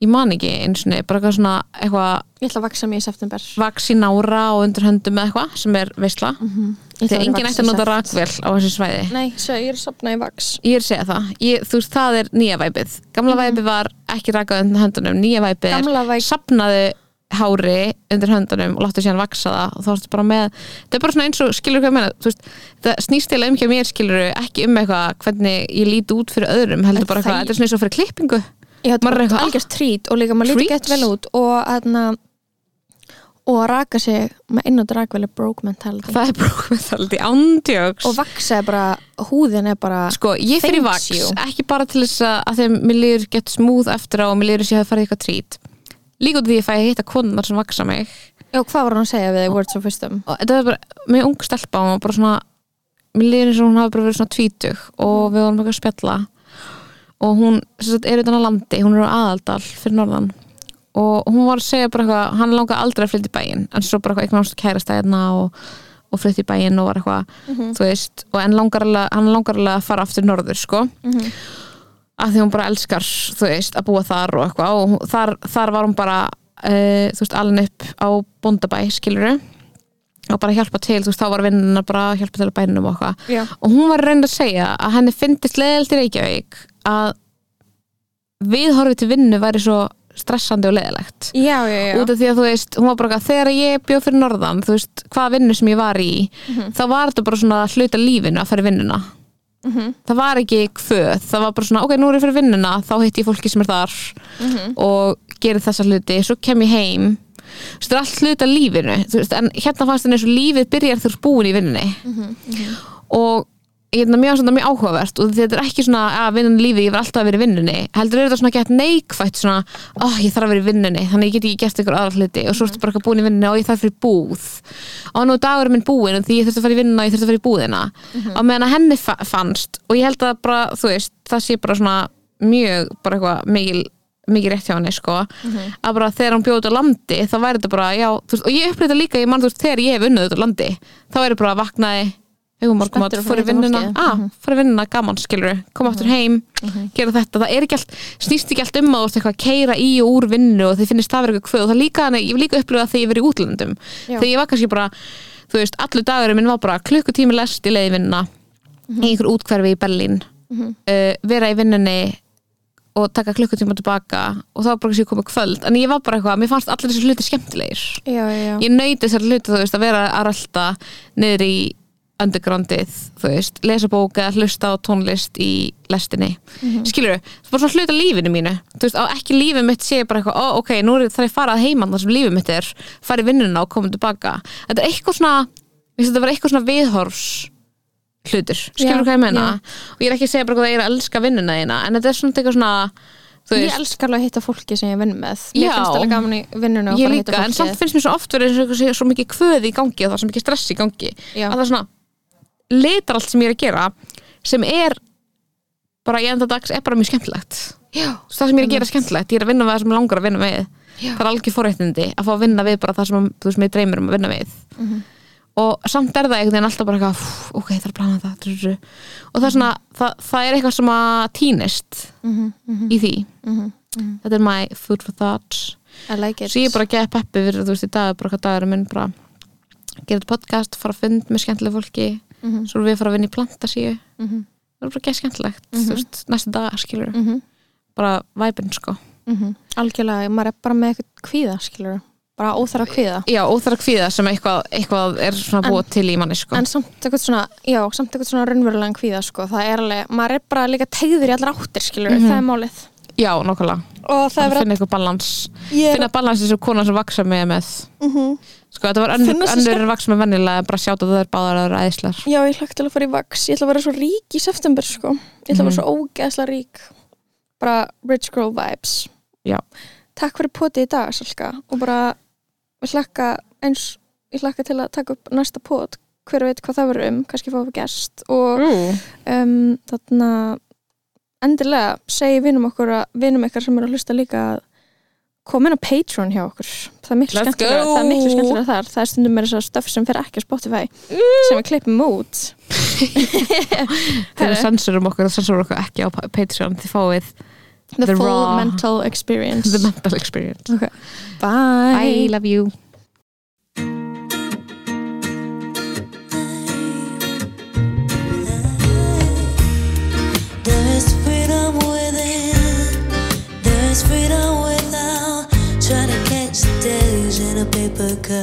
Speaker 2: ég man ekki eins og bara eitthvað svona eitthvað
Speaker 1: Ég ætla að vaksa mig í september.
Speaker 2: vaks í nára og undir höndum með eitthvað sem er veisla.
Speaker 1: Ég ætla
Speaker 2: þegar enginn ætti að nota rakvél á þessu svæði.
Speaker 1: Nei, svo ég er að sopna í vaks
Speaker 2: ég er að segja það, ég, þú veist það er nýja væpið. Gamla væpið var ekki rakað undir höndunum. Nýja væpið er
Speaker 1: væp-
Speaker 2: sapnaðu hári undir höndunum og láttu síðan vaksa það. Og þá ertu bara með það er bara svona eins og skilur hvað ég meina? Þú veist, það snýst til um hjá mér skilur ekki um eitthvað hvernig ég líti út fyrir öðrum heldur bara eitthvað, þetta er svona eins og fyrir klippingu.
Speaker 1: Ég
Speaker 2: er eitthvað,
Speaker 1: algjörst trít og líka maður
Speaker 2: Treats?
Speaker 1: gett vel út og að og að raka sig með inn og dragveli broke mentality.
Speaker 2: Það er brókmyndaldi ándjóks
Speaker 1: og vaksa er bara, húðin er bara
Speaker 2: sko, ég fyrir vaks
Speaker 1: you.
Speaker 2: ekki bara til þess að, að þegar mér líður gett smúð eftir á og mér líður þess að ég hef farið eitthvað trít líka út því að ég fæ að hitta konunar sem vaksa mig.
Speaker 1: Já, hvað var hann að segja við þig, words of wisdom?
Speaker 2: og þetta er bara, með ung stelpa og bara svona, mér líður eins og hún hafi bara verið svona tvítug og við vorum eitthvað að spjalla. Og hún sem sagt, er utan að landi, hún er á aðaldal fyrir norðan og hún var að segja bara eitthvað, hann langaði aldrei að flytja í bæinn en svo bara eitthvað náttúrulega kærast hérna og, og flytja í bæinn og var eitthvað þú veist, og langar alveg, hann langar alveg að fara aftur norður, sko. Að því hún bara elskar, þú veist, að búa þar og eitthvað og þar, þar var hún bara uh, þú veist, alveg upp á bóndabæ, skiluru og bara hjálpa til, þú veist, þá var vinnuna bara að hjálpa til að bænum og eitthvað.
Speaker 1: Já.
Speaker 2: og hún var að reyna að segja að henni fyndist leðilt í Reykjavík að viðhorfið til vinnu væri svo stressandi og leðilegt út af því að þú veist, hún var bara eitthvað, þegar ég bjóð fyrir norðan, þú veist, hvaða vinnu sem ég var í þá var þetta bara svona hluta lífinu að fara í vinnuna. Það var ekki kvöð, það var bara svona ok, nú er ég fyrir vinnuna, þá hitti ég fólki sem er þar og gerir þessa hluti svo kem ég heim. Það er allt hluta lífinu þú veist, en hérna fannst henni eins og lífið byrjar ert búin í vinnunni. Og er mjög, svona, mjög áhugavert og þetta er ekki svona að vinnan lífið, ég var alltaf að vera í vinnunni. Heldur er þetta svona gett neikvætt svona, ó, ég þarf að vera í vinnunni, þannig ég get ekki gert ykkur aðra hluti og svo ertu bara eitthvað búin í vinnunni og ég þarf fyrir búð. Og nú er dagurinn minn búin og því ég þurfti að fara í vinnuna og ég þurfti að fara í búðina. Á meðan að henni fa fannst og ég held að bara, þú veist, það sé bara svona mjög, bara eitthvað mikil mikið rétt hjá henni sko að bara þegar hann bjóð út á landi þá væri þetta bara, já, veist, og ég upplýði þetta líka ég mann þú veist, þegar ég hef unnið út á landi þá er bara að vaknaði morgumat, fór í
Speaker 1: fara að
Speaker 2: vinnuna.
Speaker 1: fólkið.
Speaker 2: ah, fór í vinnuna, gaman skilur koma aftur heim, gera þetta. Það er ekki allt, snýst ekki allt um að þú veist eitthvað að keira í og úr vinnu og þið finnist það verið eitthvað kvöð. Og það líka, ég hef líka upplifað þegar ég verið í útlöndum. Þegar ég var kannski bara þú veist, allur dagurinn minn var bara klukkutími lest í leiðvinna í einhver útkverfi í Berlín. Uh, vera í vinnunni og taka klukkutíma tilbaka og þá var bara kannski komið kvöld. En ég var bara eitthvað, mér fannst allir þessi hluti skemmtilegir.
Speaker 1: Já, já,
Speaker 2: ég nöyti þessar hluti, þú veist, að vera að rölda niður í undergroundið, þú veist, lesa bók eða hlusta á tónlist í lestinni. Mm skilur það er bara svona hluta lífinu mínu. Þú veist, á ekki lífið mitt sé bara eitthvað, ó, ok, nú er það að fara að heiman þar sem lífið mitt er, fara í vinnuna og koma tilbaka, þetta er eitthvað svona þetta var eitthvað svona viðhorfs hlutur, skilur
Speaker 1: Já,
Speaker 2: hvað ég meina?
Speaker 1: já.
Speaker 2: og ég er ekki að segja bara hvað það er að elska vinnuna þína, en þetta er svona eitthvað svona þú
Speaker 1: Ég elskar alveg að hitta fólki sem ég vinn með. Mér
Speaker 2: Já.
Speaker 1: finnst alveg gaman í vinnunum
Speaker 2: en samt finnst mér svo oft verið svo, svo, svo mikið kvöð í gangi og það er svo mikið stress í gangi.
Speaker 1: Já.
Speaker 2: að það er svona litar allt sem ég er að gera sem er bara í enda dags er bara mjög skemmtilegt.
Speaker 1: Já,
Speaker 2: það sem ég er að gera er skemmtilegt, ég er að vinna við það sem ég langar að vinna við.
Speaker 1: Já.
Speaker 2: það er algjör forréttindi að fá að vinna við bara það sem veist, mér dreymir um að vinna við.
Speaker 1: Mhm.
Speaker 2: og samt er það einhvern veginn alltaf bara eitthvað "Pff, ok, það er að plana það og það er svona, það, það er eitthvað sem að týnist
Speaker 1: Mhm,
Speaker 2: í því. Þetta er my food for thought
Speaker 1: I like it.
Speaker 2: Svo ég er bara að geða peppi fyrir þú veist í dag bara hvað dagur minn bara gera þetta podcast, fara að fund með skemmtilega fólki
Speaker 1: Mhm.
Speaker 2: svo erum við að fara að vinna í plantasíu.
Speaker 1: Mhm.
Speaker 2: það er bara geða skemmtilegt þú veist, næstu dag skilur
Speaker 1: Mhm.
Speaker 2: bara væpinn sko.
Speaker 1: Mhm. Algjörlega, maður er bara með eitthvað kvíða, skilur bara óþara kvíða.
Speaker 2: Já, óþara kvíða sem eitthvað, eitthvað er svona búið til í manni sko.
Speaker 1: en samt eitthvað svona, já, samt eitthvað svona raunverulegan kvíða, sko, það er alveg maður er bara líka tegður í allar áttir, skilur það er málið
Speaker 2: já,
Speaker 1: og er verið
Speaker 2: finna eitthvað balans.
Speaker 1: Er-
Speaker 2: finna balans þessu konan sem vaksa með með.
Speaker 1: Mhm.
Speaker 2: sko, þetta var önnur, en vaksa með vennilega bara sjáta það er báðar að það er æðislar
Speaker 1: Já, ég hlakka til að fara í vaks Ég ætla að vera svo rík í september sko. Ég ætla að vera
Speaker 2: Mhm.
Speaker 1: svo ógeðslega rík. Bara rich girl vibes.
Speaker 2: Já.
Speaker 1: Takk fyrir potið í dag, Salka. Og bara, hlakka eins Ég hlakka til að taka upp næsta pot. Hver veit hvað það verður um, kannski fáum við gest. Og
Speaker 2: mm.
Speaker 1: um, þarna Endilega segi vinum okkur að Vinum ykkar sem eru að hlusta líka að koma inn á Patreon hjá okkur. Það er miklu skemmtilega það er miklu skemmtilega þar. Það er stundum með þess að stöf sem fer ekki á Spotify sem við klippum út.
Speaker 2: Þegar við sensurum okkur og sensurum okkur ekki á Patreon þið fáið
Speaker 1: the,
Speaker 2: The
Speaker 1: full
Speaker 2: raw-
Speaker 1: mental experience.
Speaker 2: The mental experience.
Speaker 1: Okay. bye,
Speaker 2: I love you
Speaker 5: paper
Speaker 6: cut.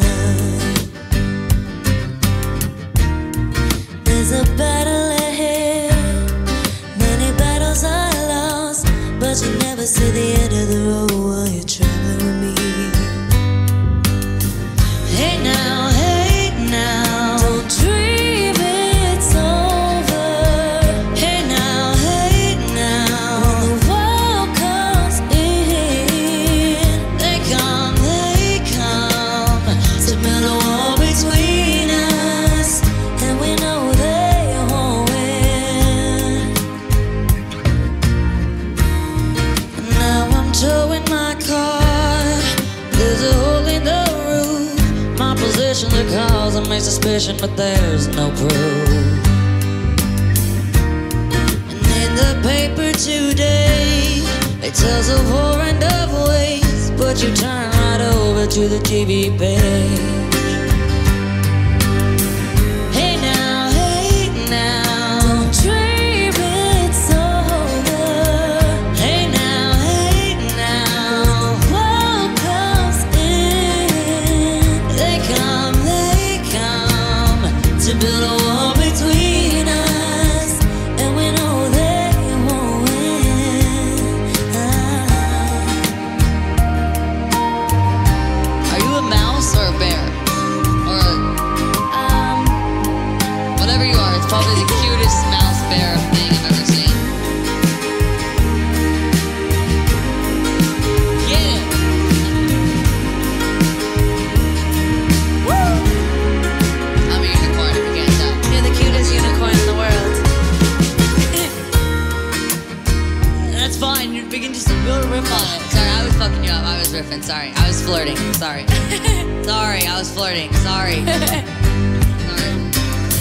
Speaker 6: Sorry. I was flirting. Sorry. Sorry, I was flirting. Sorry. Sorry.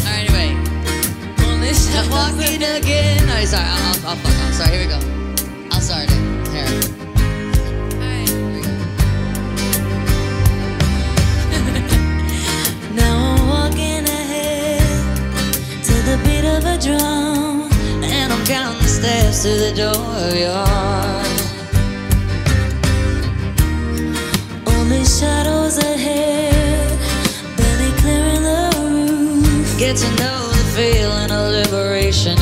Speaker 6: Alright, anyway. I'm walking again. No, sorry, I'll, I'll, I'll fuck off. Sorry, here we go. I'll start it. Here. Alright, here we go.
Speaker 5: Now I'm walking
Speaker 6: never drown. And I'm counting the steps to the door of your heart. Shadows ahead, barely clearing the roof. Get to know the feeling of liberation